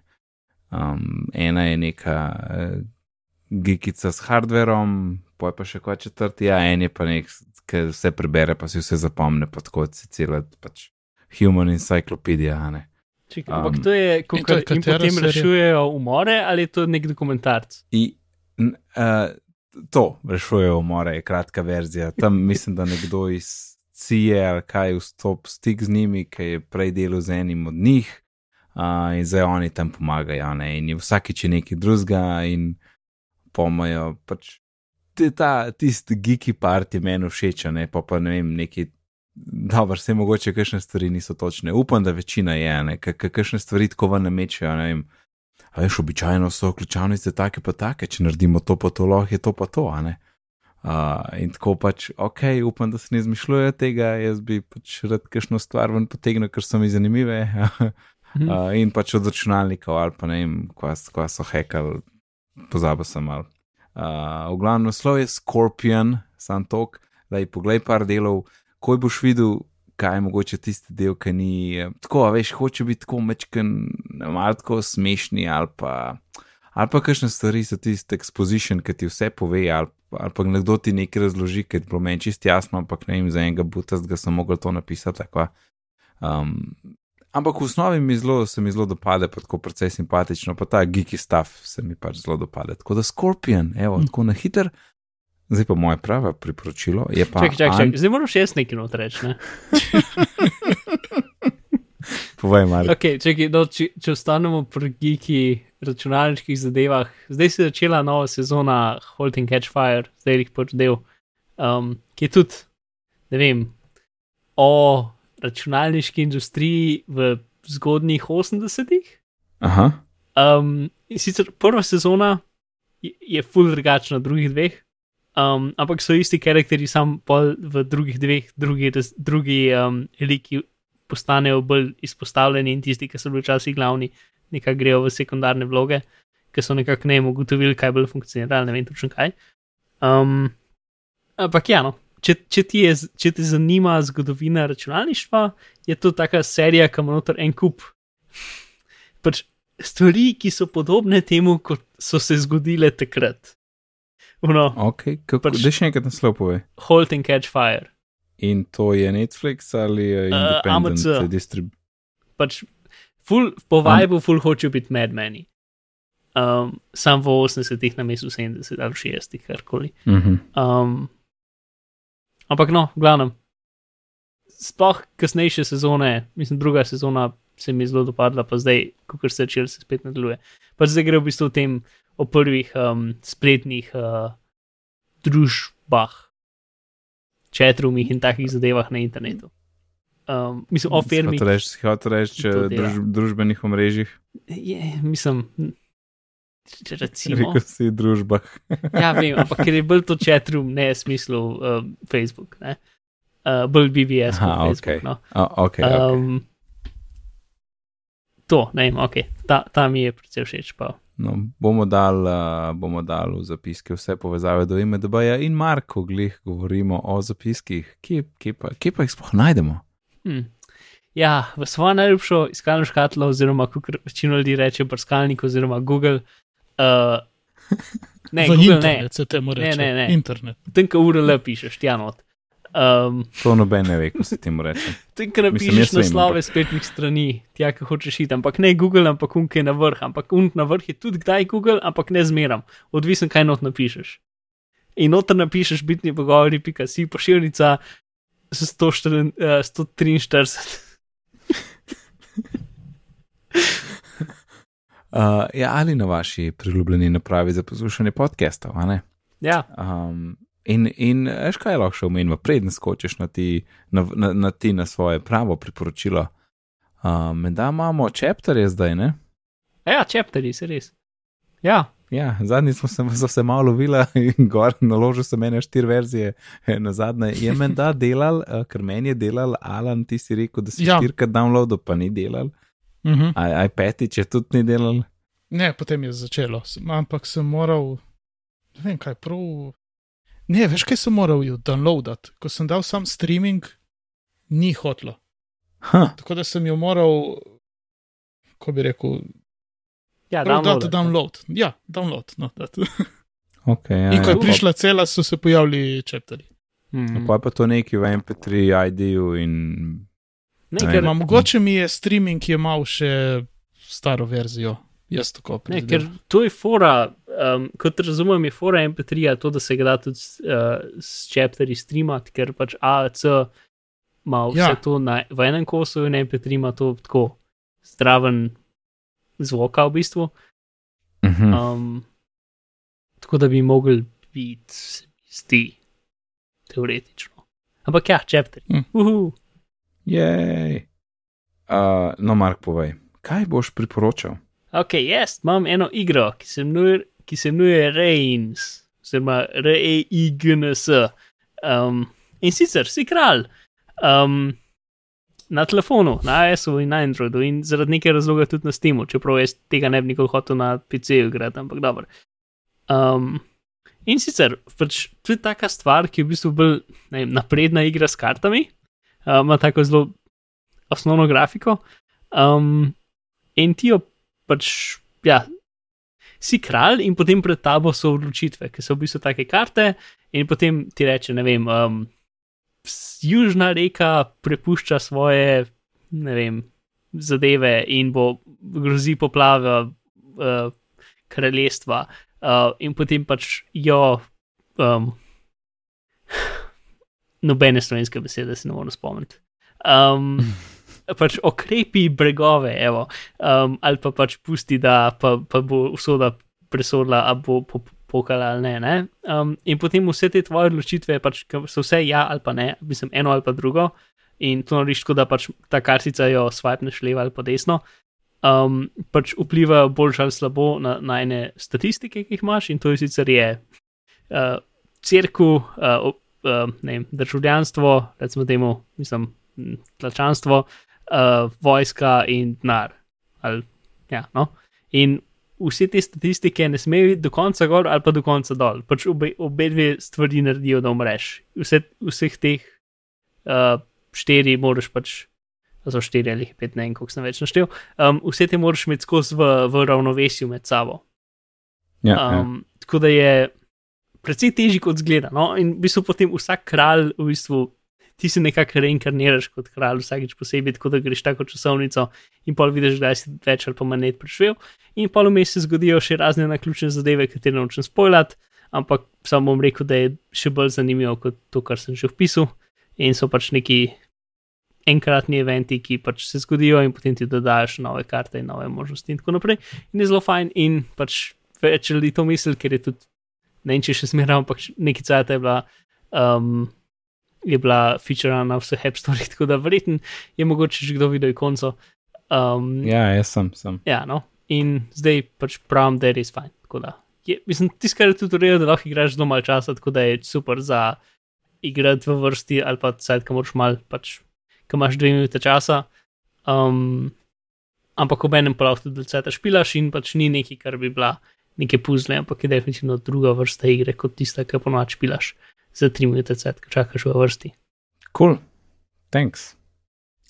Um, ena je neka uh, gikica s hardverom, poj pa še kot četrti, ja, en je pa nek, ki vse prebere, pa si vse zapomne, pa tako si cela pač human encyclopedia, a ne. čekaj, Um, ampak to je, in to kako je in katera potem serija? rešujejo umore ali je to nek dokumentarc? I, n, uh, to rešujejo umore, je kratka verzija. Tam mislim, da nekdo iz CIA ali kaj vstop stik z njimi, ki je prej delal z enim od njih. Uh, in zdaj oni tam pomagajo, ne? in je vsakič nekaj drugega, in pomajo. Pač, ta tisti geeki part je meni všeč, ne pa pa ne vem, neki. Dobro, vse mogoče, kakšne stvari niso točne. Upam, da večina je, ne, kakšne stvari tako ven namečejo, ne vem. A veš, običajno so ključavnice take pa take, če naredimo to, pa to, lahko je to pa to, a ne. Uh, in tako pač, ok, upam, da se ne izmišljujejo tega, jaz bi pač rad kakšno stvar ven potegnil, ker so mi zanimive. Uh, in pač od računalnikov ali pa ne vem, kva, kva so hekali, pozabil sem mal. Uh, v glavnem naslov je Scorpion, sam tok, da je poglej par delov, ko boš videl, kaj je mogoče tisti del, ki ni eh, tako, a veš, hoče biti tako mečken, malo tako smešni ali pa. Ali pa kakšne stvari so tisti exposition, ki ti vse pove, ali, ali pa nekdo ti nekaj razloži, ki je bilo meni čist jasno, ampak ne vem, za enega butast, da sem mogel to napisati. Tako. Um, ampak v osnovi mi zelo, se mi zelo dopade, pa tako precej simpatično, pa ta geeky stuff se mi pač zelo dopade. Tako da Scorpion, evo, Hm. tako na hiter. Zdaj pa moje pravo priporočilo je pa. Čakaj, čakaj, Ant- čakaj, zdaj moram še jaz nekaj not reči. Ne? Povej, Mark. Okay, čakaj, no, če, če ostanemo pri geeki računalniških zadevah, zdaj se je začela nova sezona and Catch Fire, zdaj jih pač del, um, ki je tudi, ne vem, o računalniški industriji v zgodnjih 80-ih. Aha, Um, sicer prva sezona je, je full drugačna od drugih dveh, um, ampak so isti karakteri, sam pol v drugih dveh, drugi, drugi um, liki postanejo bolj izpostavljeni in tisti, ki so bili včasih glavni, nekako grejo v sekundarne vloge, ki so nekako ne vem, ugotovili, kaj bolj funkcionira, ne vem točno kaj. Um, ampak ja, no. Če, če, ti je, če te zanima zgodovina računalništva, je to taka serija, ki ima noter en kup pač stvari, ki so podobne temu, kot so se zgodile takrat. Uno, ok, kako Pač- še enkrat naslov povej. Halt and Catch Fire. In to je Netflix ali je Uh, Independent AMC. distrib... Pač ful, po vibu, ful hočejo biti medmeni. Um, sam v 80-ih na mestu 70 ali 60, karkoli. Mhm. Um, ampak no, glavnem. Sploh kasnejše sezone, mislim, druga sezona se mi je zelo dopadla, pa zdaj, ko se začel, se spet nadaljuje. Pa zdaj gre v bistvu o tem, o prvih um, spletnih uh, družbah, četrumih in takih zadevah na internetu. Um, mislim, o firmih. Hotel reči, dela. druž, družbenih omrežjih, Je, mislim, če recimo. rekel si družbah. Ja, vem, ampak ker je bolj to četrum, ne v smislu um, Facebook, ne. Uh, bolj BBS, kot Aha, Facebook. ok. No. Oh, okay, okay. Um, to, ne vem, ok, ta, ta mi je predvsej všeč. Pa. No, bomo dali uh, bomo dal v zapiske vse povezave do IMDB-ja in Marko, glih govorimo o zapiskih. Kje, kje, pa, kje pa jih sploh najdemo? Hm. Ja, v svojo najljubšo iskalno škatlo, oziroma kot večino ljudi reče, brskalnik oziroma Google. Uh, ne, Google ne, internet se temu Ne, reče. ne, ne. Internet. tam, ko URL pišeš, tja not. Um, To noben ne ve, ko se temu reče. Ko Mislim, napišeš naslove spletnih strani, tja, ki hočeš iti, ampak ne Google, ampak unke na vrh, ampak unk na vrh je tudi kdaj Google, ampak ne zmeram, odvisen kaj not napišeš. In noter napišeš bitni pogovori, pika si pošiljnica 144, eh, 143. Uh, ja, ali na vaši priljubljeni napravi za poslušanje podcastov, a ne? Ja, Um, in, in veš, kaj lahko še omenimo, preden skočiš na ti na, na, na, ti na svoje pravo priporočilo. Um, da imamo čepterje zdaj, ne? ja, chapteri, se res. Ja, Ja, zadnji smo se, so se malo lovila in gor naložil sem ene štiri verzije. Na zadnje je menda delal, uh, ker meni je delal Alan, ti si rekel, da si Ja. štirikrat downloadil, pa ni delal. Uh -huh. Petič je tudi ni delal. Ne, potem je začelo, ampak sem moral, ne vem kaj, prav. Ne, veš kaj sem moral jo downloadati. Ko sem dal sam streaming, ni hotlo. Ha, Tako da sem jo moral, ko bi rekel, ja prav dati download. download. Ja, download. No, dati. okay, ja, In ko je ja, prišla cela, so se pojavili čepteri. Hmm. Pa je pa to neki v MP3 ID-ju in Ne, Ne, ker, Ma, mogoče mi je streaming imel še staro verzijo. Jaz tako ne, predvidevam. ker to je fora, um, kot razumem, je fora MP3, to, da se ga da tudi uh, s chapterji streamati, ker pač AAC ima vse Ja. to na, v enem kosu in MP3 ima to tako zdraven zvoka v bistvu. uh -huh. Um, tako da bi mogel biti, se mi zdi, teoretično. Ampak ja, chapter. Hm. Uhu. Jej. Uh, no, Mark, povej, kaj boš priporočal? Ok, jaz imam eno igro, ki se imenuje, ki se imenuje Reigns, oziroma R-E-I-G-N-S. Um, in sicer si kralj um, na telefonu, na iOS-u in na Androidu, in zaradi nekaj razloga tudi na Steamu, čeprav jaz tega ne bi nikoli hotel na PC-ju igrati, ampak dobro. Um, in sicer, pač to je taka stvar, ki je v bistvu bolj vem, napredna igra s kartami, uh, ima tako zelo osnovno grafiko. Um, in ti jo pač, ja, si kralj, in potem pred tabo so odločitve, ki so v bistvu take karte, in potem ti reče, ne vem, um, južna reka prepušča svoje, ne vem, zadeve in bo grozi poplava uh, kraljestva, uh, in potem pač jo. Um, Nobene slovenske besede se ne morem spomniti. Um, pač okrepi bregove, evo, um, ali pa pač pusti, da pa, pa bo usoda presodila, ali bo po- pokala ali ne. ne? Um, in potem vse te tvoje odločitve pač, so vse ja ali pa ne, mislim, eno ali pa drugo. In to narediš tako, da pač ta kartica jo swipneš levo ali pa desno. Um, pač vplivajo bolj ali slabo na, na ene statistike, ki jih imaš, in to je sicer je uh, crkvu, uh, uh, ne vem, državljanstvo, recimo temu, mislim, tlačanstvo, uh, vojska in denar. Ja, no? In vse te statistike ne smejo iti do konca gor ali pa do konca dol. Pač obe, obe dve stvari naredijo, da umreš. Vse, vseh teh uh, štiri moraš pač. a So štiri ali pet, ne vem, koliko sem več naštel. Um, vse te moraš imeti skozi v, v ravnovesju med sabo. Ja, ja. Um, tako da je precej težji kot zgleda. No? In v bistvu potem vsak kralj v bistvu ti se nekako reinkarniraš kot kralj vsakeč posebej, tako da greš tako časovnico in pol vidiš, da si več ali pa manj preživel. In pol vmes se zgodijo še razne naključne zadeve, katere nočem spoilati, ampak samo bom rekel, da je še bolj zanimivo kot to, kar sem že opisal. In so pač neki enkratni eventi, ki pač se zgodijo in potem ti dodajo nove karte in nove možnosti in tako naprej. In je zelo fajn in pač več ljudi to misli, ker je tudi ne vem, če še smeram, ampak nekaj cajt je bila. Um, Je bila featurena na vseh App Store, tako da verjetno je mogoče že kdo videl konco. Um, Ja, jaz sem. sem. ja, no. In zdaj pač pravim, da je res fajn. Je, mislim, tisto, kar je tudi redu, da lahko igraš zelo malo časa, tako da je super za igrati v vrsti ali pa cajt, ki moraš mal, pač, ki imaš dve minute časa. Um, ampak ob enem pa lahko tudi cajt špilaš in pač ni neki, kar bi bila neke puzle, ampak je definitivno druga vrsta igre kot tista, ki ponoči špilaš za tri minute cajt, ki čakaš v vrsti. Cool. Thanks.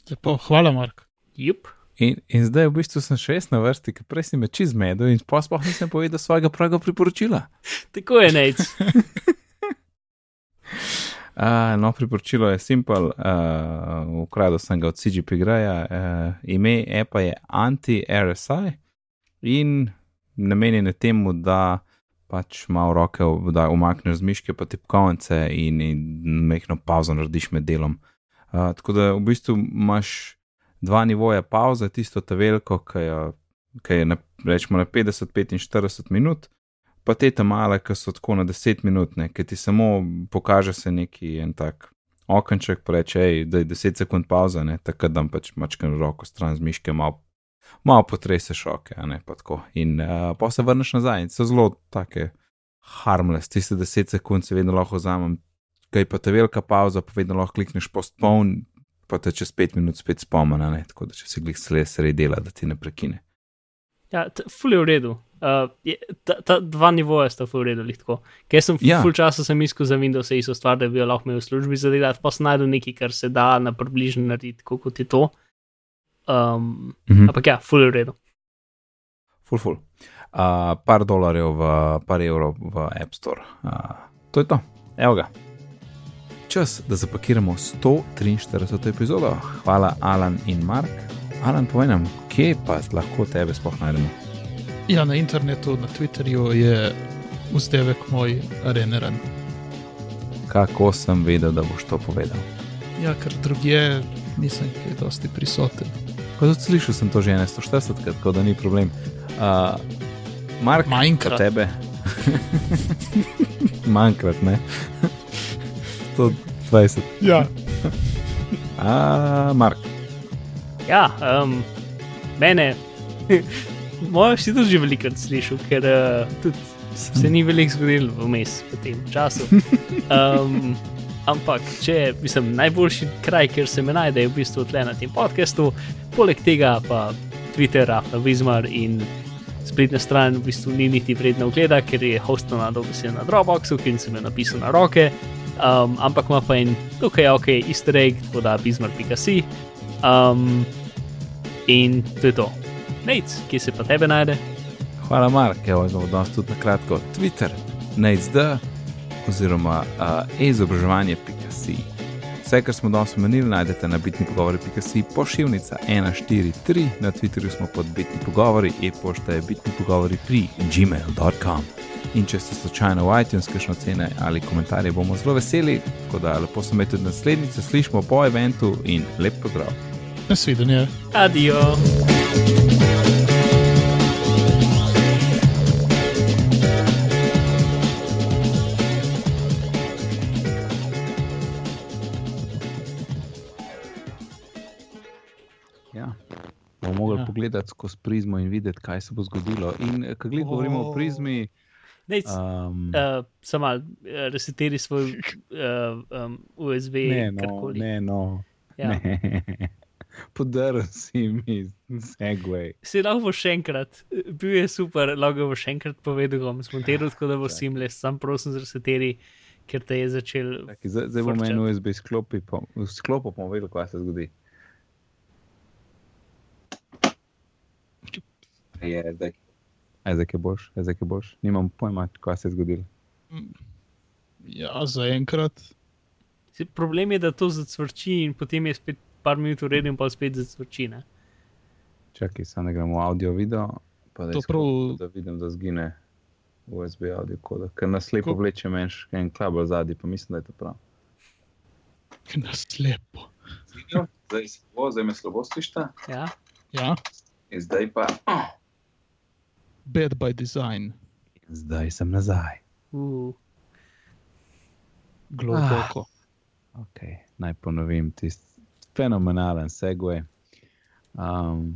Lepo, hvala, Mark. Jup. In, in zdaj v bistvu sem še jaz na vrsti, ker prej si me čez medel in pa sploh nisem povedal svojega pravega priporočila. Tako je, nec. Uh, no, priporočilo je simpel, uh, ukradel sem ga od CGP Greja, uh, ime EPA je Anti-RSI in namenjen je temu, da pač malo roke da umakneš z miške pa tipkovnice in, in mehko pauzo narediš med delom. Uh, tako da v bistvu imaš dva nivoja pauze, tisto ta veliko, ki je, ki je na, rečemo na 50-45 minut, pa te tam male, ki so tako na 10 minut, ki ti samo pokaže se neki en tak okenček, pa reče, hej, da je 10 sekund pauza, ne, takrat dam pač mačkam roko stran z miške, malo, malo potrese šoke, ne pa tako. In uh, pa se vrneš nazaj in so zelo take harmless, tiste 10 sekund se vedno lahko vzamem, kaj pa ta velika pauza, pa vedno lahko klikneš postpone, pa te čez 5 minut spet spomena, ne, tako da če si glih sredi dela, da ti ne prekine. Ja, ful je v redu. Uh, je, ta, ta dva nivoja sta ful v redu, lih tako. Ker sem Ja. ja. ful časa sem iskal za Windows isto stvar, da bi jo lahko imel v službi za delati, pa sem najdel nekaj, kar se da na približno narediti, kot je to. Um, Mhm. ampak ja, ful je v redu. Ful, ful. Uh, par dolarjev, v, par evrov v App Store. Uh, to je to, evo ga. Čas, da zapakiramo 143. epizodo. Hvala, Alan in Mark. Alan, povej nam, kje pa lahko tebe sploh najdemo? Ja, na internetu, na Twitterju je vzdevek moj areneren. Kako sem vedel, da boš to povedal? Ja, ker drugje nisem kaj dosti prisoten. Tudi slišal sem to že 140, krat, tako da ni problem. Uh, Mark, za tebe. Manjkrat, ne? 120. Ja. A, Mark. Ja, um, mene, moja si tudi že velikokrat slišal, ker uh, tudi se ni veliko zgodilo vmes v tem času. Um, ampak, če mislim, najboljši kraj, kjer se me najde, je v bistvu tle na tem podkastu, poleg tega pa Twitter, Afna Vizmar in spletna stran v bistvu ni niti vredna ogleda, ker je hostana dobesedno na Dropboxu, ki sem jo napisal na roke. Um, ampak ima pa en tukaj, ok, easter egg, tako da bizmar.si. Um, in to je to. Nec, kje se pa tebe najde? Hvala, Mark. Evo, zelo danes tudi na kratko. Twitter, NateSD oziroma uh, e-izobraževanje.si. Vse, kar smo danes omenili, najdete na bitni pogovori.si, pošiljnica 143, na Twitterju smo pod bitni pogovori, e-pošta je bitni pogovori pri gmail.com. In če ste slučajno v iTunes, kakšno cene ali komentarje, bomo zelo veseli. Tako da lepo se me tudi naslednjice slišmo po eventu in lep pozdrav. Nasvidenje. Adijo. Pogledati skozi prizmo in videti, kaj se bo zgodilo. In eh, ko gled govorimo o prizmi, Nec, um, uh, samo malo, uh, resetiri svoj uh, um, USB, ne, no, karkoli. ne, no, Ja. ne. Podaril si mi segway. Se lahko bo še enkrat, bil je super, lahko bo še enkrat povedal, bom smontiral, tako da bo simles, sam prosim z resetiri, ker te je začel. Taki, zdaj, bom en USB sklopil, pa, sklopil pa bom vedel, kaj se zgodi. Je, zdaj. Aj, zdaj je boš, zdaj je boš. Nimam pojma, kaj se je zgodilo. Ja, zaenkrat. Problem je, da to zacvrči in potem je spet par minut uredno, pa spet zacvrči. Ne? Čakaj, samo ne gremo v audio, video. Pa da, To prav- da vidim, da zgine USB audio koda. Ker nas lepo Ko- vleče menš en kabel zadnji, pa mislim, da je to prav. Na slepo. Zdaj se bo, zdaj me slabo slišta. Ja? Ja, In zdaj pa. Bad by design, Zdaj sem nazaj. Uh, globoko. Okay, naj ponovim tisti fenomenalen segway. Um,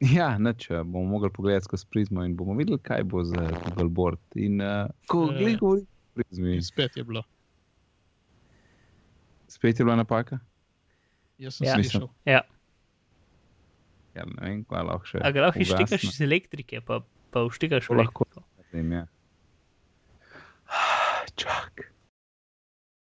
ja, neč, eh, bomo mogli pogledati skozi prizmo in bomo videli, kaj bo za Google Board. In uh, ko Eh. gledamo govori o prizmi, spet je bilo. spet je bila napaka. Jaz sem Ja. slišal. ja. Ja, ne vem, kaj lahko še. A ga lahko štekaš iz elektrike, pa, pa uštekaš To lahko. Vem, ja. Čak.